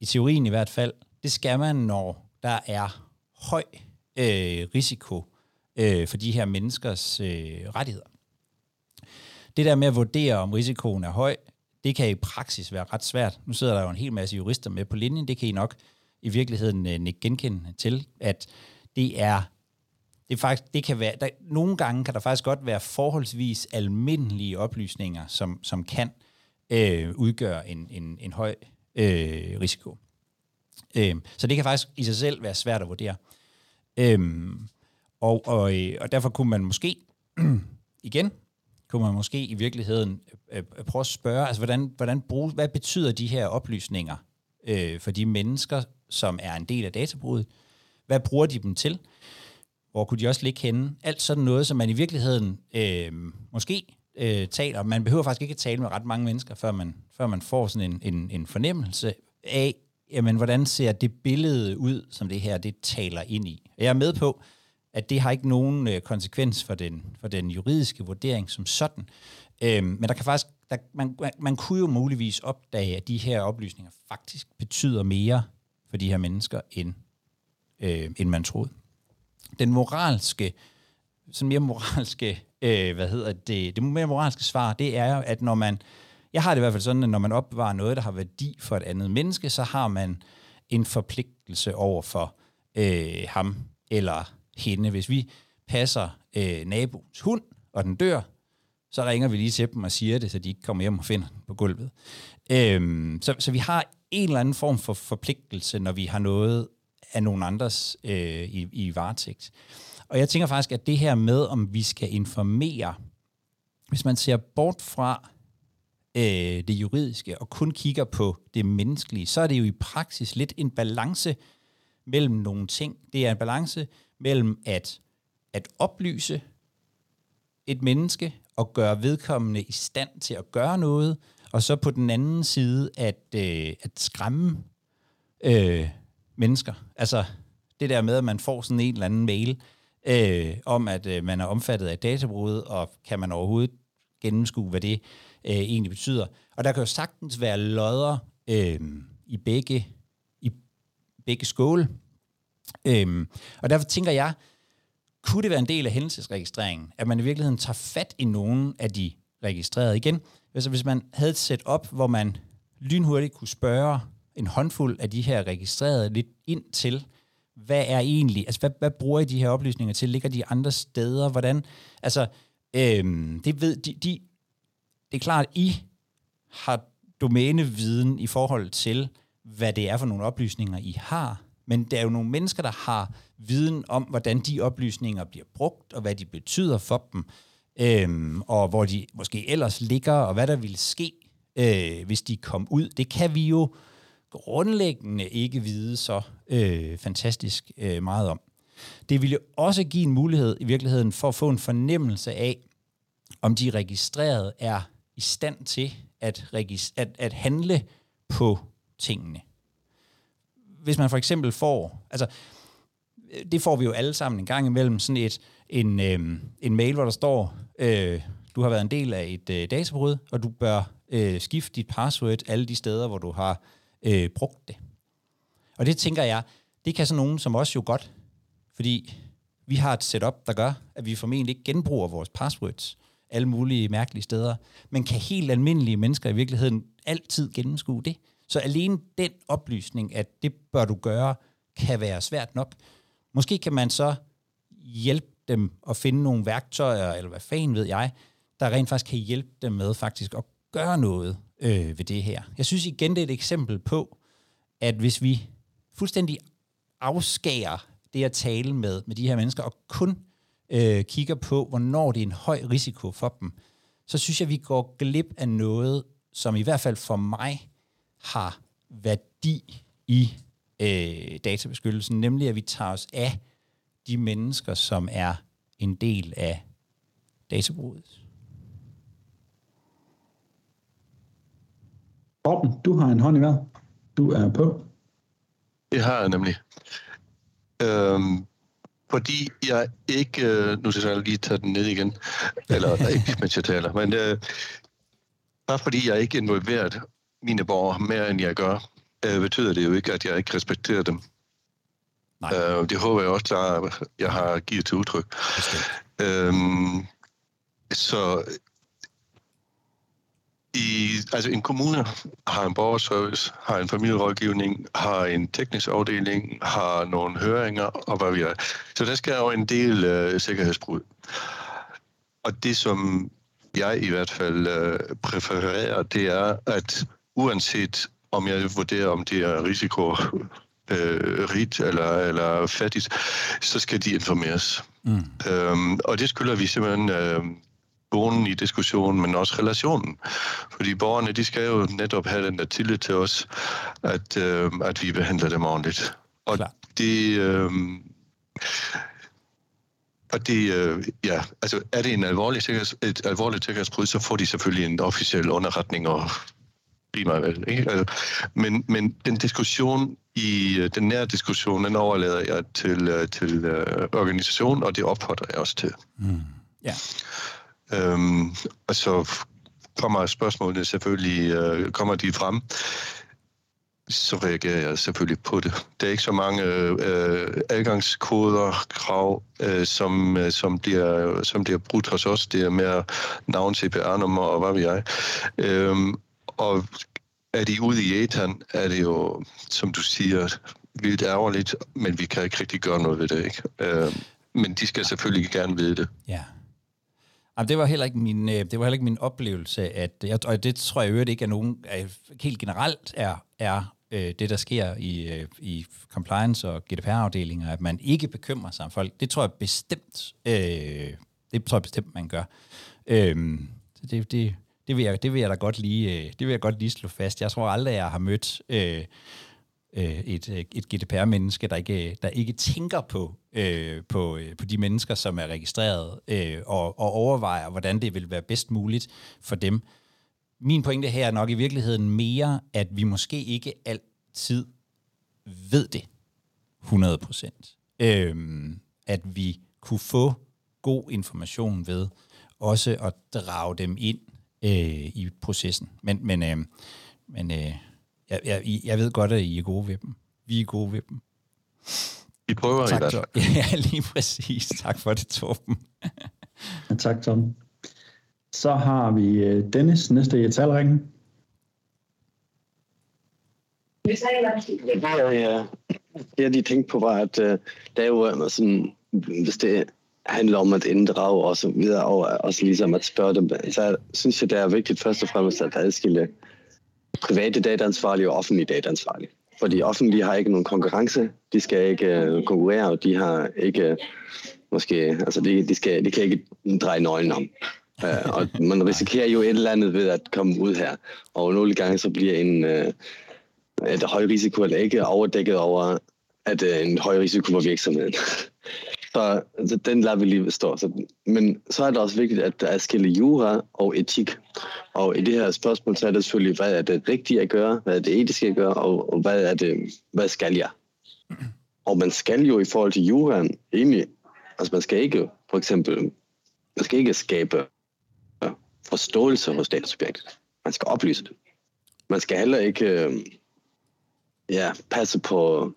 i teorien i hvert fald, det skal man, når der er høj øh, risiko øh, for de her menneskers øh, rettigheder. Det der med at vurdere, om risikoen er høj, det kan i praksis være ret svært. Nu sidder der jo en hel masse jurister med på linjen, det kan I nok i virkeligheden øh, ikke genkende til, at det er det, er faktisk, det kan være, der, nogle gange kan der faktisk godt være forholdsvis almindelige oplysninger, som, som kan øh, udgøre en, en, en høj øh, risiko. Øh, så det kan faktisk i sig selv være svært at vurdere. Øh, og, og, øh, og derfor kunne man måske, *clears throat* igen, kunne man måske i virkeligheden øh, øh, prøve at spørge, altså hvordan, hvordan bruge, hvad betyder de her oplysninger øh, for de mennesker, som er en del af databruget? Hvad bruger de dem til? Hvor kunne de også ligge henne? Alt sådan noget, som man i virkeligheden øh, måske øh, taler. Man behøver faktisk ikke at tale med ret mange mennesker, før man, før man får sådan en, en, en fornemmelse af, jamen, hvordan ser det billede ud, som det her det taler ind i. Jeg er med på, at det har ikke nogen øh, konsekvens for den, for den juridiske vurdering som sådan. Øh, men der kan faktisk, der, man, man, man kunne jo muligvis opdage, at de her oplysninger faktisk betyder mere for de her mennesker, end, øh, end man troede den moralske, sådan mere moralske, øh, hvad hedder det, det mere moralske svar, det er jo, at når man jeg har det i hvert fald sådan, at når man opbevarer noget, der har værdi for et andet menneske, så har man en forpligtelse over for øh, ham eller hende. Hvis vi passer øh, naboens hund, og den dør, så ringer vi lige til dem og siger det, så de ikke kommer hjem og finder den på gulvet. Øhm, så, så vi har en eller anden form for forpligtelse, når vi har noget af nogen andres øh, i, i varetægt. Og jeg tænker faktisk, at det her med, om vi skal informere, hvis man ser bort fra øh, det juridiske og kun kigger på det menneskelige, så er det jo i praksis lidt en balance mellem nogle ting. Det er en balance mellem at, at oplyse et menneske og gøre vedkommende i stand til at gøre noget, og så på den anden side at, øh, at skræmme øh, mennesker. Altså det der med, at man får sådan en eller anden mail øh, om, at øh, man er omfattet af databrud, og kan man overhovedet gennemskue, hvad det øh, egentlig betyder. Og der kan jo sagtens være lodder øh, i begge i begge skåle. Øh, og derfor tænker jeg, kunne det være en del af hændelsesregistreringen, at man i virkeligheden tager fat i nogen af de registrerede igen? Altså hvis man havde et setup, hvor man lynhurtigt kunne spørge en håndfuld af de her registrerede lidt ind til, hvad er egentlig, altså hvad, hvad bruger I de her oplysninger til? Ligger de andre steder? Hvordan, altså, øhm, det ved, de, de, det er klart, at I har domæneviden i forhold til, hvad det er for nogle oplysninger, I har, men der er jo nogle mennesker, der har viden om, hvordan de oplysninger bliver brugt, og hvad de betyder for dem, øhm, og hvor de måske ellers ligger, og hvad der ville ske, øh, hvis de kom ud. Det kan vi jo grundlæggende ikke vide så øh, fantastisk øh, meget om. Det ville også give en mulighed i virkeligheden for at få en fornemmelse af, om de registrerede er i stand til at, at, at handle på tingene. Hvis man for eksempel får, altså det får vi jo alle sammen en gang imellem, sådan et, en, øh, en mail, hvor der står, øh, du har været en del af et øh, databrud, og du bør øh, skifte dit password alle de steder, hvor du har øh, brugt det. Og det tænker jeg, det kan sådan nogen som os jo godt, fordi vi har et setup, der gør, at vi formentlig ikke genbruger vores passwords alle mulige mærkelige steder, men kan helt almindelige mennesker i virkeligheden altid gennemskue det. Så alene den oplysning, at det bør du gøre, kan være svært nok. Måske kan man så hjælpe dem at finde nogle værktøjer, eller hvad fanden ved jeg, der rent faktisk kan hjælpe dem med faktisk at gøre noget øh, ved det her. Jeg synes igen, det er et eksempel på, at hvis vi fuldstændig afskærer det at tale med, med de her mennesker, og kun øh, kigger på, hvornår det er en høj risiko for dem, så synes jeg, vi går glip af noget, som i hvert fald for mig har værdi i øh, databeskyttelsen, nemlig at vi tager os af de mennesker, som er en del af databrudet. Morten, du har en hånd i vejret. Du er på. Det har jeg nemlig. Øhm, fordi jeg ikke... Øh, nu skal jeg lige tage den ned igen. Eller ikke, mens jeg taler. Men øh, bare fordi jeg ikke involveret mine borgere mere, end jeg gør, øh, betyder det jo ikke, at jeg ikke respekterer dem. Nej. Øh, det håber jeg også, at jeg har givet til udtryk. Øhm, så i, altså en kommune har en borgerservice, har en familierådgivning, har en teknisk afdeling, har nogle høringer og hvad vi er. Så der skal jo en del uh, sikkerhedsbrud. Og det, som jeg i hvert fald uh, præfererer, det er, at uanset om jeg vurderer, om det er risiko øh, rigt eller, eller fattigt, så skal de informeres. Mm. Øhm, og det skylder vi simpelthen øh, tonen i diskussionen, men også relationen. Fordi borgerne, de skal jo netop have den der tillid til os, at, øh, at vi behandler dem ordentligt. Og Klar. det... Øh, og det, øh, ja, altså er det en alvorlig sikkerheds, et alvorligt sikkerhedsbrud, så får de selvfølgelig en officiel underretning og mig vel. Ikke? Altså, men, men den diskussion, i øh, den nære diskussion, den overlader jeg til, øh, til uh, organisationen, og det opfordrer jeg også til. Mm. Ja. Øhm, og så kommer spørgsmålene selvfølgelig, øh, kommer de frem. så reagerer jeg selvfølgelig på det. Der er ikke så mange øh, adgangskoder, krav, øh, som, øh, som, bliver, som bliver brudt hos os. Det er mere navn, CPR-nummer og hvad ved jeg. Øhm, og er de ude i etan, er det jo, som du siger, vildt ærgerligt, men vi kan ikke rigtig gøre noget ved det. Ikke? Øh, men de skal selvfølgelig gerne vide det. Ja. Jamen, det var heller ikke min, øh, det var heller ikke min oplevelse, at, jeg, og det tror jeg øvrigt ikke er nogen, helt generelt er, er øh, det, der sker i, øh, i compliance og GDPR-afdelinger, at man ikke bekymrer sig om folk. Det tror jeg bestemt, øh, det tror jeg bestemt, man gør. Øh, det, det, det, vil jeg, det vil jeg da godt lige, det vil jeg godt lige slå fast. Jeg tror aldrig, jeg har mødt øh, øh, et, øh, et GDPR-menneske, der ikke, der ikke tænker på, øh, på, øh, på de mennesker, som er registreret, øh, og, og overvejer, hvordan det vil være bedst muligt for dem. Min pointe her er nok i virkeligheden mere, at vi måske ikke altid ved det 100 procent. Øh, at vi kunne få god information ved også at drage dem ind øh, i processen. Men, men, øh, men øh, jeg, jeg, jeg ved godt, at I er gode ved dem. Vi er gode ved dem. Vi prøver tak, i hvert fald. *laughs* Ja, lige præcis. Tak for det, Torben. ja, tak, Tom. Så har vi øh, Dennis, næste i talringen. Ja, det jeg lige tænkte på var, at uh, der er jo uh, sådan, hvis det handler om at inddrage og så videre, og også ligesom at spørge dem, så synes jeg, det er vigtigt først og fremmest at adskille private dataansvarlige og offentlige dataansvarlige. Fordi offentlige har ikke nogen konkurrence, de skal ikke uh, konkurrere, og de har ikke, måske, altså de, de, skal, de kan ikke dreje nøglen om. Uh, *laughs* og man risikerer jo et eller andet ved at komme ud her. Og nogle gange så bliver en, uh, et høj risiko eller ikke overdækket over, at uh, en høj risiko for virksomheden. *laughs* så altså, så den lader vi lige stå. Så, men så er det også vigtigt at adskille jura og etik. Og i det her spørgsmål, så er det selvfølgelig, hvad er det rigtige at gøre, hvad er det etiske at gøre, og, og hvad, er det, hvad skal jeg? Og man skal jo i forhold til juraen egentlig, altså man skal ikke, for eksempel, man skal ikke skabe forståelse hos datasubjektet. Man skal oplyse det. Man skal heller ikke øh, ja, passe på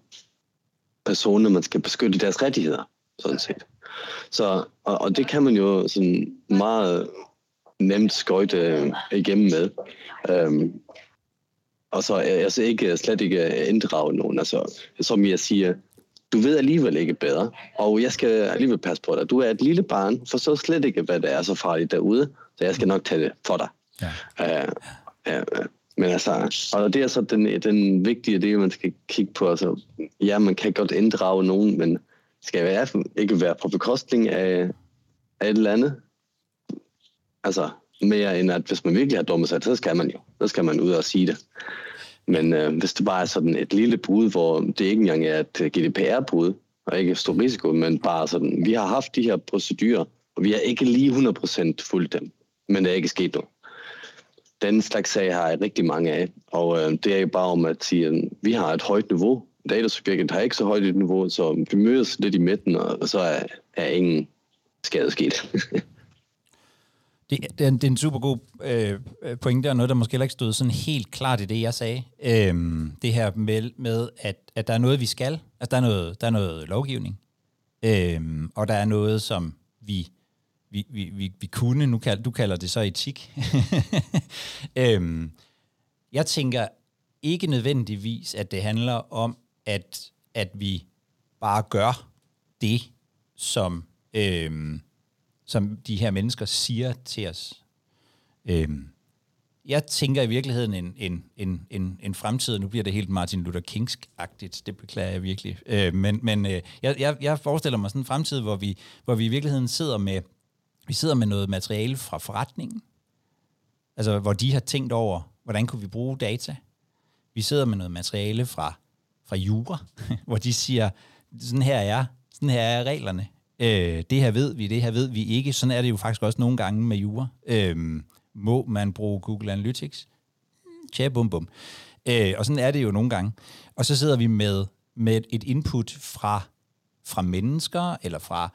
personer, man skal beskytte deres rettigheder, sådan set. Så, og, og det kan man jo sådan meget nemt skøjte igennem med. Um, og så altså ikke, slet ikke inddrage nogen. Altså, som jeg siger, du ved alligevel ikke bedre, og jeg skal alligevel passe på dig. Du er et lille barn, for så slet ikke, hvad det er så farligt derude, så jeg skal nok tage det for dig. Ja. Uh, uh, men altså, og det er så den, den vigtige del, man skal kigge på. Altså, ja, man kan godt inddrage nogen, men skal være, ikke være på bekostning af, af et eller andet. Altså, mere end at hvis man virkelig har dumme sig, så skal man jo. Så skal man ud og sige det. Men øh, hvis det bare er sådan et lille brud, hvor det ikke engang er et GDPR-brud, og ikke stor risiko, men bare sådan, vi har haft de her procedurer, og vi har ikke lige 100% fulgt dem, men det er ikke sket noget. Den slags sag har jeg rigtig mange af, og øh, det er jo bare om at sige, at vi har et højt niveau. Datasubjektet har ikke så højt et niveau, så vi mødes lidt i midten, og så er, er ingen skade sket. *laughs* Det, det, er, det er en super god øh, pointe, og noget, der måske heller ikke stod sådan helt klart i det, jeg sagde. Øhm, det her med, med at, at der er noget, vi skal. Altså, der er noget, der er noget lovgivning. Øhm, og der er noget, som vi, vi, vi, vi, vi kunne. Nu kald, du kalder det så etik. *laughs* øhm, jeg tænker ikke nødvendigvis, at det handler om, at, at vi bare gør det, som... Øhm, som de her mennesker siger til os. Øhm, jeg tænker i virkeligheden en, en, en, en, en fremtid, nu bliver det helt Martin Luther Kingsk-agtigt, det beklager jeg virkelig, øh, men, men øh, jeg, jeg, jeg forestiller mig sådan en fremtid, hvor vi, hvor vi i virkeligheden sidder med, vi sidder med noget materiale fra forretningen, altså hvor de har tænkt over, hvordan kunne vi bruge data. Vi sidder med noget materiale fra, fra Jura, *laughs* hvor de siger, sådan her er, sådan her er reglerne. Øh, det her ved vi, det her ved vi ikke. Sådan er det jo faktisk også nogle gange med jura. Øh, må man bruge Google Analytics? Tja, bum bum. Øh, og sådan er det jo nogle gange. Og så sidder vi med, med et input fra, fra mennesker eller fra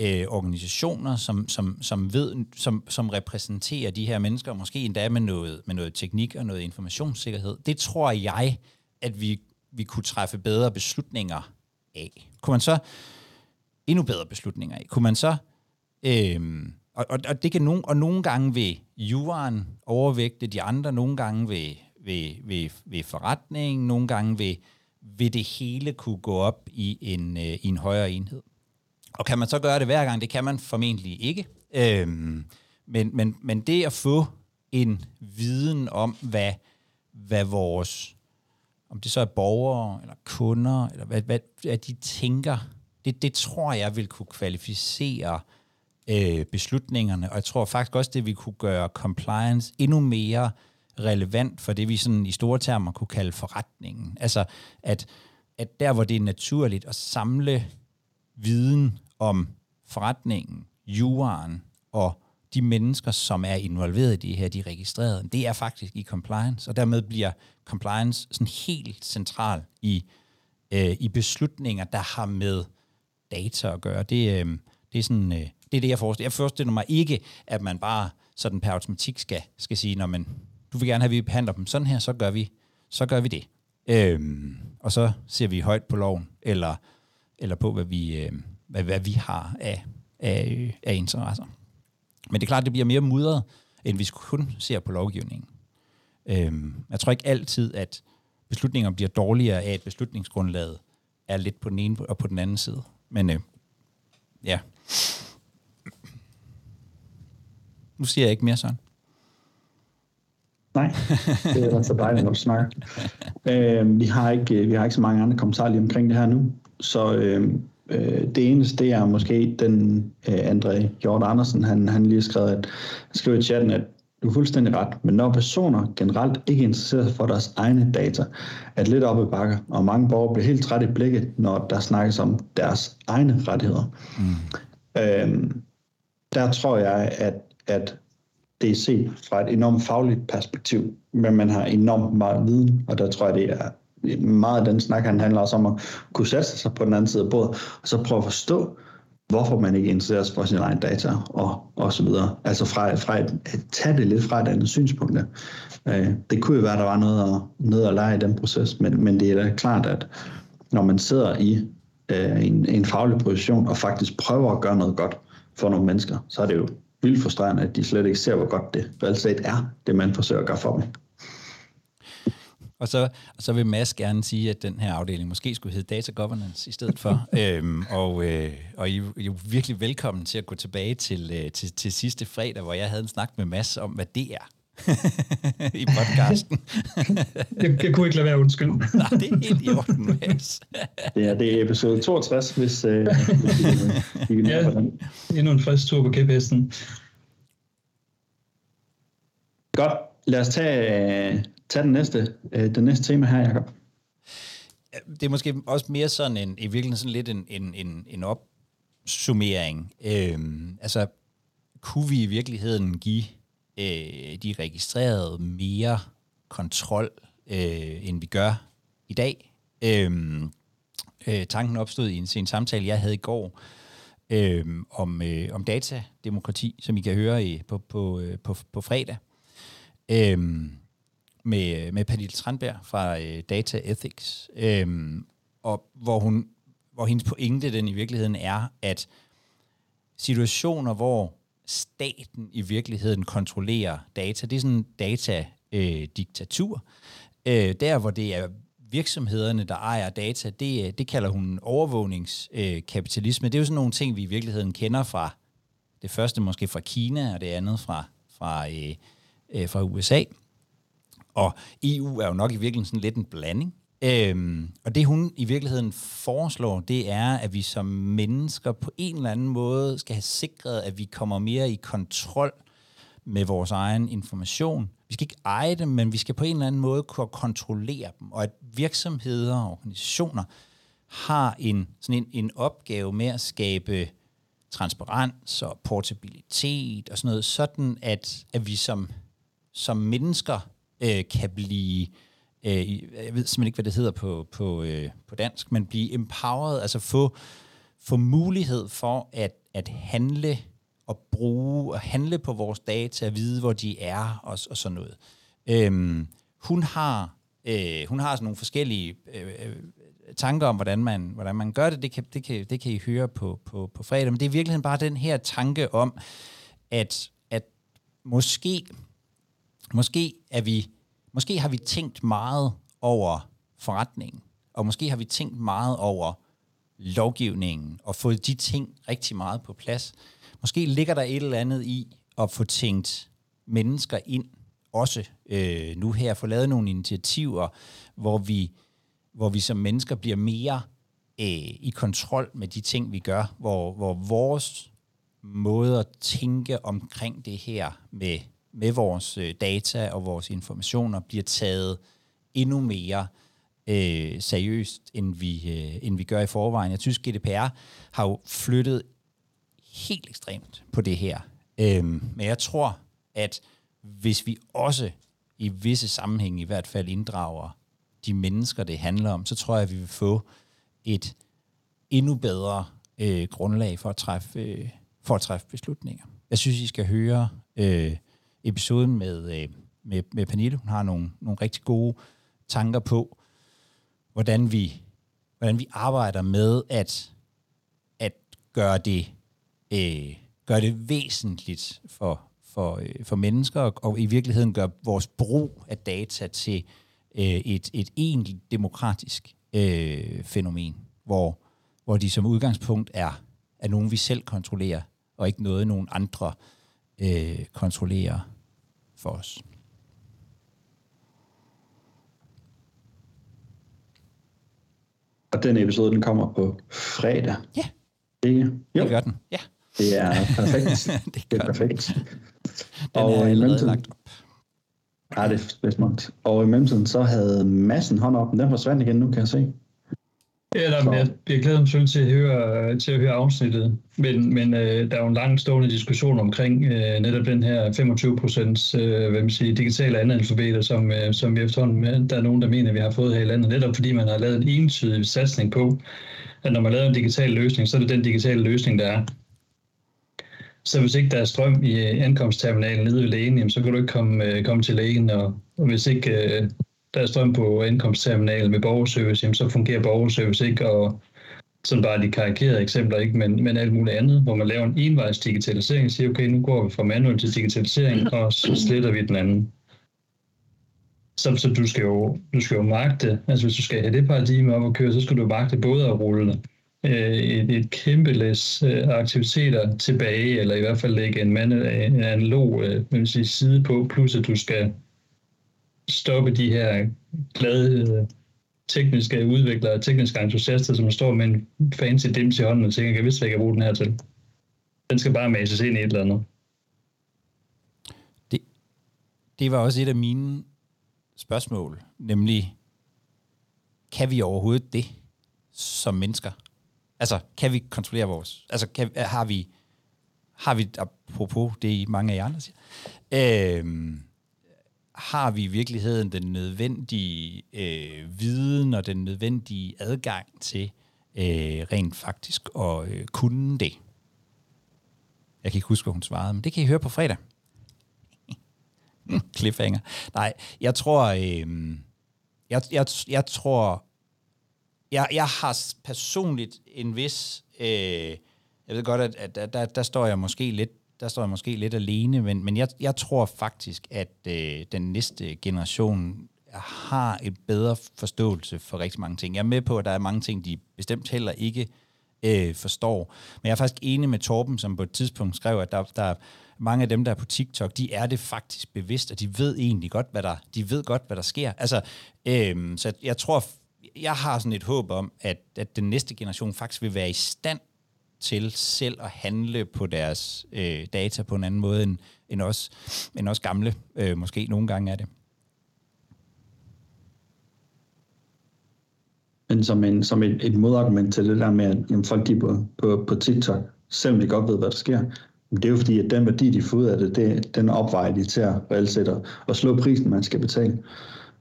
øh, organisationer, som, som, som, ved, som, som repræsenterer de her mennesker, måske endda med noget, med noget teknik og noget informationssikkerhed. Det tror jeg at vi, vi kunne træffe bedre beslutninger af? Kunne man så endnu bedre beslutninger af? Kunne man så... Øh, og, og, og, det kan nogen, og nogle gange vil juraen overvægte de andre, nogle gange vil, vil, vil, vil forretningen, nogle gange vil, vil det hele kunne gå op i en, øh, i en højere enhed. Og kan man så gøre det hver gang? Det kan man formentlig ikke. Øhm, men, men, men det at få en viden om, hvad, hvad vores, om det så er borgere eller kunder, eller hvad, hvad, hvad de tænker, det, det tror jeg vil kunne kvalificere øh, beslutningerne, og jeg tror faktisk også, det vil kunne gøre compliance endnu mere relevant for det, vi sådan i store termer kunne kalde forretningen. Altså, at, at der, hvor det er naturligt at samle viden om forretningen, juraen og de mennesker, som er involveret i det her, de er registreret, det er faktisk i compliance, og dermed bliver compliance sådan helt central i, øh, i beslutninger, der har med data at gøre. Det, øh, det er sådan, øh, det er det, jeg forestiller. Jeg forestiller mig ikke, at man bare sådan per automatik skal, skal sige, når man, du vil gerne have, at vi behandler dem sådan her, så gør vi, så gør vi det. Øhm, og så ser vi højt på loven, eller, eller på, hvad vi, øh, hvad, hvad vi har af, af, af interesser. Men det er klart, det bliver mere mudret, end hvis vi kun ser på lovgivningen. Øhm, jeg tror ikke altid, at beslutninger bliver dårligere af, at beslutningsgrundlaget er lidt på den ene og på den anden side. Men øh, ja. Nu siger jeg ikke mere sådan. Nej, det er altså dejligt, når du snakker. *laughs* Øh, vi, har ikke, vi har ikke så mange andre kommentarer lige omkring det her nu, så øh, øh, det eneste, det er måske den øh, André Hjort Andersen, han, han lige har skrevet, at, han skriver i chatten, at du er fuldstændig ret, men når personer generelt ikke interesserer sig for deres egne data, er det lidt op i bakker, og mange borgere bliver helt trætte i blikket, når der snakkes om deres egne rettigheder. Mm. Øh, der tror jeg, at, at det er set fra et enormt fagligt perspektiv, men man har enormt meget viden, og der tror jeg, det er meget af den snak, han handler også om at kunne sætte sig på den anden side af bordet, og så prøve at forstå, hvorfor man ikke interesserer sig for sine egne data, og, og så videre. Altså fra, fra et, at tage det lidt fra et andet synspunkt. Øh, det kunne jo være, at der var noget at, noget at lære i den proces, men, men det er da klart, at når man sidder i øh, en, en faglig position, og faktisk prøver at gøre noget godt for nogle mennesker, så er det jo vildt frustrerende, at de slet ikke ser, hvor godt det reelt set er, det man forsøger at gøre for dem. Og så, og så vil Mads gerne sige, at den her afdeling måske skulle hedde Data Governance i stedet for. øhm, og, øh, og I, er virkelig velkommen til at gå tilbage til, øh, til, til sidste fredag, hvor jeg havde en snak med Mads om, hvad det er i podcasten. jeg, jeg kunne ikke lade være undskyld. Nej, det er helt i orden, Mads. det, er, det er episode 62, hvis, øh, hvis I, ja, endnu en frisk tur på kæphesten. Godt. Lad os tage, tage den næste, øh, den næste tema her, Jacob. Det er måske også mere sådan en, i virkeligheden sådan lidt en, en, en, en opsummering. Øh, altså, kunne vi i virkeligheden give øh, de registrerede mere kontrol, øh, end vi gør i dag? Øh, øh, tanken opstod i en, en samtale, jeg havde i går, øh, om, øh, om datademokrati, som I kan høre i, på, på, øh, på, på fredag. Øhm, med, med Pernille Tranberg fra øh, Data Ethics, øh, og hvor, hun, hvor hendes pointe den i virkeligheden er, at situationer, hvor staten i virkeligheden kontrollerer data, det er sådan en datadiktatur. Øh, der, hvor det er virksomhederne, der ejer data, det, det kalder hun overvågningskapitalisme. Det er jo sådan nogle ting, vi i virkeligheden kender fra det første måske fra Kina, og det andet fra, fra, øh, øh, fra USA. Og EU er jo nok i virkeligheden sådan lidt en blanding. Øhm, og det hun i virkeligheden foreslår, det er, at vi som mennesker på en eller anden måde skal have sikret, at vi kommer mere i kontrol med vores egen information. Vi skal ikke eje dem, men vi skal på en eller anden måde kunne kontrollere dem. Og at virksomheder og organisationer har en, sådan en, en opgave med at skabe transparens og portabilitet og sådan noget, sådan at, at vi som, som mennesker øh, kan blive, øh, jeg ved simpelthen ikke, hvad det hedder på, på, øh, på dansk, men blive empowered, altså få, få mulighed for at, at handle og bruge og handle på vores data, at vide, hvor de er og, og sådan noget. Øhm, hun har Øh, hun har sådan nogle forskellige øh, øh, tanker om, hvordan man, hvordan man gør det. Det kan, det, kan, det kan I høre på, på, på fredag. Men det er i virkeligheden bare den her tanke om, at, at måske, måske, er vi, måske har vi tænkt meget over forretningen, og måske har vi tænkt meget over lovgivningen og fået de ting rigtig meget på plads. Måske ligger der et eller andet i at få tænkt mennesker ind også øh, nu her, få lavet nogle initiativer, hvor vi, hvor vi som mennesker bliver mere øh, i kontrol med de ting, vi gør, hvor, hvor vores måde at tænke omkring det her med, med vores øh, data og vores informationer bliver taget endnu mere øh, seriøst, end vi, øh, end vi gør i forvejen. Jeg synes, GDPR har jo flyttet helt ekstremt på det her. Øhm, men jeg tror, at hvis vi også i visse sammenhænge i hvert fald inddrager de mennesker, det handler om, så tror jeg, at vi vil få et endnu bedre øh, grundlag for at, træffe, øh, for at træffe beslutninger. Jeg synes, I skal høre øh, episoden med, øh, med, med Pernille. Hun har nogle, nogle rigtig gode tanker på, hvordan vi, hvordan vi arbejder med at, at gøre, det, øh, gøre det væsentligt for, for, øh, for mennesker, og, og i virkeligheden gøre vores brug af data til øh, et, et egentligt demokratisk øh, fænomen, hvor, hvor de som udgangspunkt er, er nogen, vi selv kontrollerer, og ikke noget, nogen andre øh, kontrollerer for os. Og den episode, den kommer på fredag. Ja. Ikke? Jo. Det gør den. Ja. Det er perfekt. *laughs* det, det er perfekt. Den og er allerede lagt op. Ja, det er spidsmålt. Og i mellemtiden, så havde massen hånd op, men den forsvandt igen nu, kan jeg se. Ja, der, jeg, jeg glæder mig selvfølgelig til at høre, til at høre afsnittet, men, men øh, der er jo en lang stående diskussion omkring øh, netop den her 25 procents øh, hvad man siger, digitale analfabeter, som, øh, som vi efterhånden, der er nogen, der mener, vi har fået her i landet, netop fordi man har lavet en entydig satsning på, at når man laver en digital løsning, så er det den digitale løsning, der er. Så hvis ikke der er strøm i ankomstterminalen nede ved lægen, jamen, så kan du ikke komme, øh, komme til lægen, og, og hvis ikke øh, der er strøm på ankomstterminalen med borgerservice, jamen, så fungerer borgerservice ikke, og sådan bare de karikerede eksempler, ikke, men, men alt muligt andet, hvor man laver en envejs digitalisering og siger, okay, nu går vi fra manuel til digitalisering, og så sletter vi den anden. Så, så du, skal jo, du skal jo magte, altså hvis du skal have det paradigme op og køre, så skal du magte både at rulle øh, et, et kæmpe læs øh, aktiviteter tilbage, eller i hvert fald lægge en, man, en analog øh, man sige, side på, plus at du skal stoppe de her glade øh, tekniske udviklere, tekniske entusiaster, som står med en fancy dims i hånden og tænker, jeg vidste hvad jeg bruge den her til. Den skal bare mases ind i et eller andet. Det, det var også et af mine spørgsmål, nemlig, kan vi overhovedet det som mennesker? Altså, kan vi kontrollere vores... Altså, kan, har vi... Har vi, apropos det mange af jer andre siger, øh, har vi i virkeligheden den nødvendige øh, viden og den nødvendige adgang til øh, rent faktisk at øh, kunne det? Jeg kan ikke huske, hvad hun svarede, men det kan I høre på fredag. *laughs* Cliffhanger. Nej, jeg tror, øh, jeg, jeg, jeg tror, jeg, jeg har personligt en vis, øh, jeg ved godt, at, at der, der, der står jeg måske lidt der står jeg måske lidt alene, men, men jeg, jeg tror faktisk, at øh, den næste generation har et bedre forståelse for rigtig mange ting. Jeg er med på, at der er mange ting, de bestemt heller ikke øh, forstår. Men jeg er faktisk enig med Torben, som på et tidspunkt skrev, at der, der mange af dem, der er på TikTok, de er det faktisk bevidst, og de ved egentlig godt, hvad der, de ved godt, hvad der sker. Altså, øh, så jeg tror, jeg har sådan et håb om, at, at den næste generation faktisk vil være i stand til selv at handle på deres øh, data på en anden måde end, end, os, end os gamle. Øh, måske nogle gange er det. Men som, en, som et, et modargument til det der med, at jamen, folk de på, på, på TikTok, selvom de godt ved, hvad der sker, det er jo fordi, at den værdi, de får ud af det, det den opvejer de til at reelt set at, at slå prisen, man skal betale.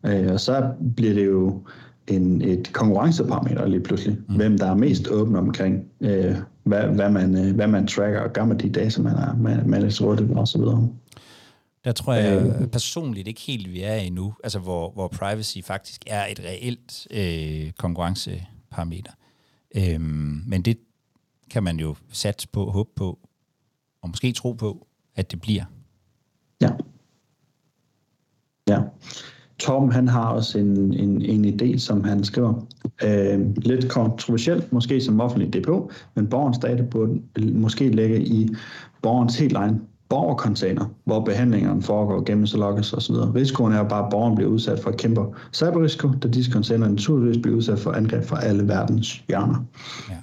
Øh, og så bliver det jo en, et konkurrenceparameter lige pludselig. Mm. Hvem der er mest åben omkring, øh, hvad, hvad, man, øh, hvad man tracker, og gamle de data, man er, man, man er rådet og så videre. Der tror jeg øh. personligt ikke helt, vi er endnu, altså hvor, hvor privacy faktisk er et reelt øh, konkurrenceparameter. Øhm, men det kan man jo satse på, håbe på, og måske tro på, at det bliver. Ja. Tom han har også en, en, en idé, som han skriver. Øh, lidt kontroversielt, måske som offentlig DPO, men borgens data burde måske ligge i borgens helt egen borgercontainer, hvor behandlingerne foregår, gemmes og logges osv. Risikoen er bare, at borgeren bliver udsat for kæmpe cyberrisiko, da disse container naturligvis bliver udsat for angreb fra alle verdens hjørner. Ja.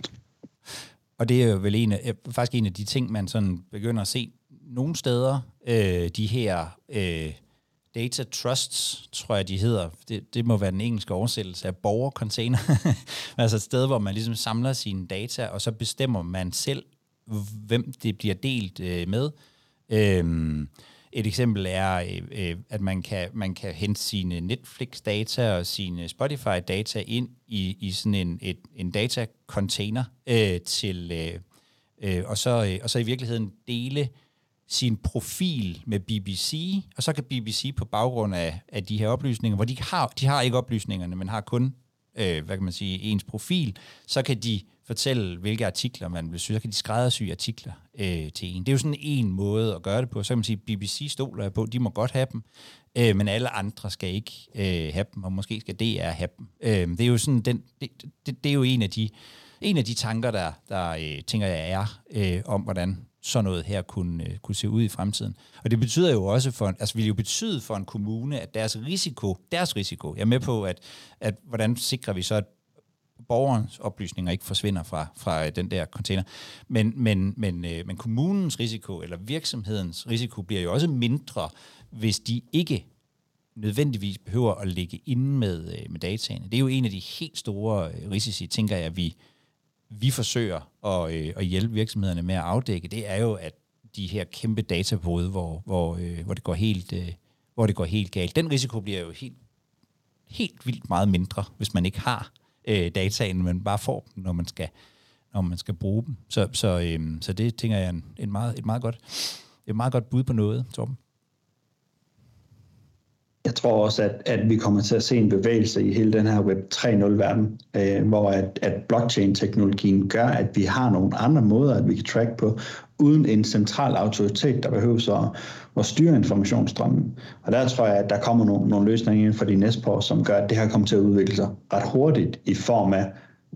Og det er jo vel en af, faktisk en af de ting, man sådan begynder at se nogle steder, øh, de her øh, data trusts, tror jeg, de hedder. Det, det må være den engelske oversættelse af borgercontainer. *laughs* altså et sted, hvor man ligesom samler sine data, og så bestemmer man selv, hvem det bliver delt øh, med. Øhm, et eksempel er, øh, øh, at man kan, man kan hente sine Netflix-data og sine Spotify-data ind i, i sådan en, et, en data-container øh, til, øh, øh, og, så, øh, og så i virkeligheden dele sin profil med BBC, og så kan BBC på baggrund af, af de her oplysninger, hvor de har, de har ikke oplysningerne, men har kun, øh, hvad kan man sige, ens profil, så kan de fortælle, hvilke artikler man vil søge, Så kan de skræddersy artikler øh, til en. Det er jo sådan en måde at gøre det på. Så kan man sige, BBC stoler jeg på, de må godt have dem, øh, men alle andre skal ikke øh, have dem, og måske skal DR have dem. Øh, det er jo sådan, den, det, det, det er jo en af de, en af de tanker, der, der øh, tænker jeg er, øh, om hvordan sådan noget her kunne, øh, kunne se ud i fremtiden. Og det betyder jo også for, altså vil jo betyde for en kommune, at deres risiko, deres risiko, jeg er med på, at, at hvordan sikrer vi så, at borgerens oplysninger ikke forsvinder fra, fra øh, den der container. Men, men, men, øh, men kommunens risiko, eller virksomhedens risiko, bliver jo også mindre, hvis de ikke nødvendigvis behøver at ligge inde med, øh, med dataene. Det er jo en af de helt store øh, risici, tænker jeg, vi, vi forsøger at, øh, at hjælpe virksomhederne med at afdække. Det er jo, at de her kæmpe databåde, hvor, hvor, øh, hvor, det går helt, øh, hvor det går helt galt, den risiko bliver jo helt, helt vildt meget mindre, hvis man ikke har øh, dataen, men bare får dem, når man skal, når man skal bruge dem. Så, så, øh, så det tænker jeg er en, en meget, et, meget godt, et meget godt bud på noget, Torben. Jeg tror også, at, at vi kommer til at se en bevægelse i hele den her Web 3.0-verden, øh, hvor at, at blockchain-teknologien gør, at vi har nogle andre måder, at vi kan track på, uden en central autoritet, der behøver at, at styre informationsstrømmen. Og der tror jeg, at der kommer nogle, nogle løsninger inden for de næste par år, som gør, at det her kommer til at udvikle sig ret hurtigt i form af,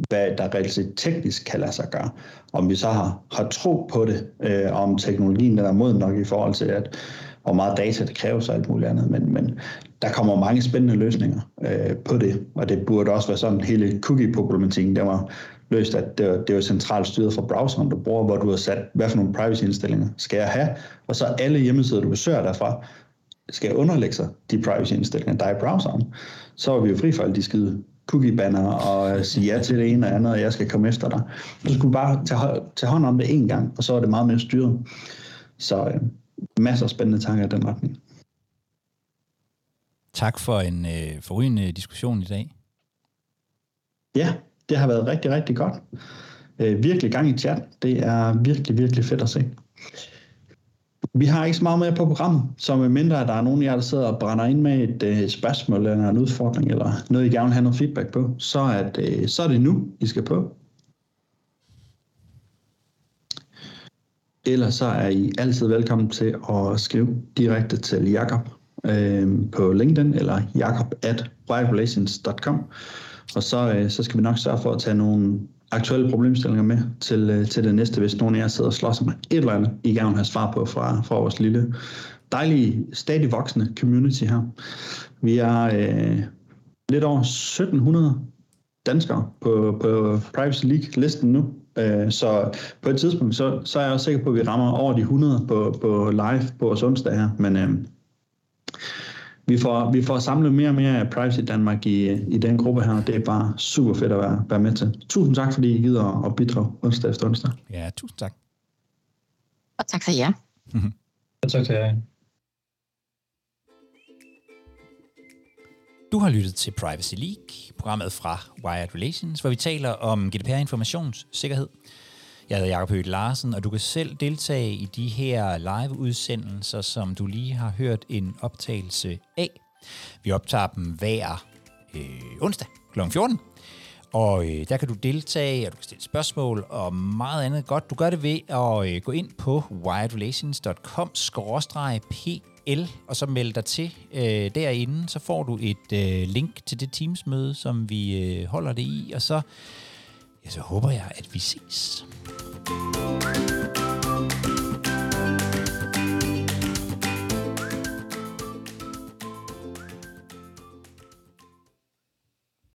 hvad der reelt set teknisk kan lade sig gøre. Om vi så har, har tro på det, øh, om teknologien der er moden nok i forhold til, at hvor meget data det kræver sig alt muligt andet, men, men der kommer mange spændende løsninger øh, på det, og det burde også være sådan, hele cookie-problematikken, der var løst, at det var, det var centralt styret fra browseren, du bruger, hvor du har sat, hvad for nogle privacy-indstillinger skal jeg have, og så alle hjemmesider, du besøger derfra, skal underlægge sig de privacy-indstillinger, der er i browseren. Så er vi jo fri for alle de skide cookie-banner og øh, sige ja til det ene og andet, og jeg skal komme efter dig. Du skulle bare tage, tage hånd om det en gang, og så er det meget mere styret. Så øh, masser af spændende tanker i den retning. Tak for en øh, forrygende diskussion i dag. Ja, det har været rigtig, rigtig godt. Øh, virkelig gang i chat. Det er virkelig, virkelig fedt at se. Vi har ikke så meget mere på programmet, så med mindre at der er nogen af jer, der sidder og brænder ind med et øh, spørgsmål eller en udfordring, eller noget, I gerne vil have noget feedback på, så er det, øh, så er det nu, I skal på. Ellers så er I altid velkommen til at skrive direkte til Jakob øh, på LinkedIn eller jakob at og så, øh, så skal vi nok sørge for at tage nogle aktuelle problemstillinger med til, øh, til det næste, hvis nogen af jer sidder og slår sig med et eller andet, I gerne vil have svar på fra, fra vores lille, dejlige, stadig voksende community her. Vi er øh, lidt over 1700 danskere på, på Privacy League-listen nu, øh, så på et tidspunkt, så, så er jeg også sikker på, at vi rammer over de 100 på, på live på vores onsdag her, men øh, vi får, vi får samlet mere og mere Privacy Danmark i, i den gruppe her. Det er bare super fedt at være, være med til. Tusind tak, fordi I gider at bidrage onsdag efter onsdag. Ja, tusind tak. Og tak for jer. *laughs* tak til jer. Du har lyttet til Privacy League, programmet fra Wired Relations, hvor vi taler om GDPR informationssikkerhed. Jeg hedder Jacob Høgh Larsen, og du kan selv deltage i de her live-udsendelser, som du lige har hørt en optagelse af. Vi optager dem hver øh, onsdag kl. 14. Og øh, der kan du deltage, og du kan stille spørgsmål og meget andet godt. Du gør det ved at øh, gå ind på el, og så melde dig til øh, derinde. Så får du et øh, link til det Teams-møde, som vi øh, holder det i, og så, ja, så håber jeg, at vi ses. thank you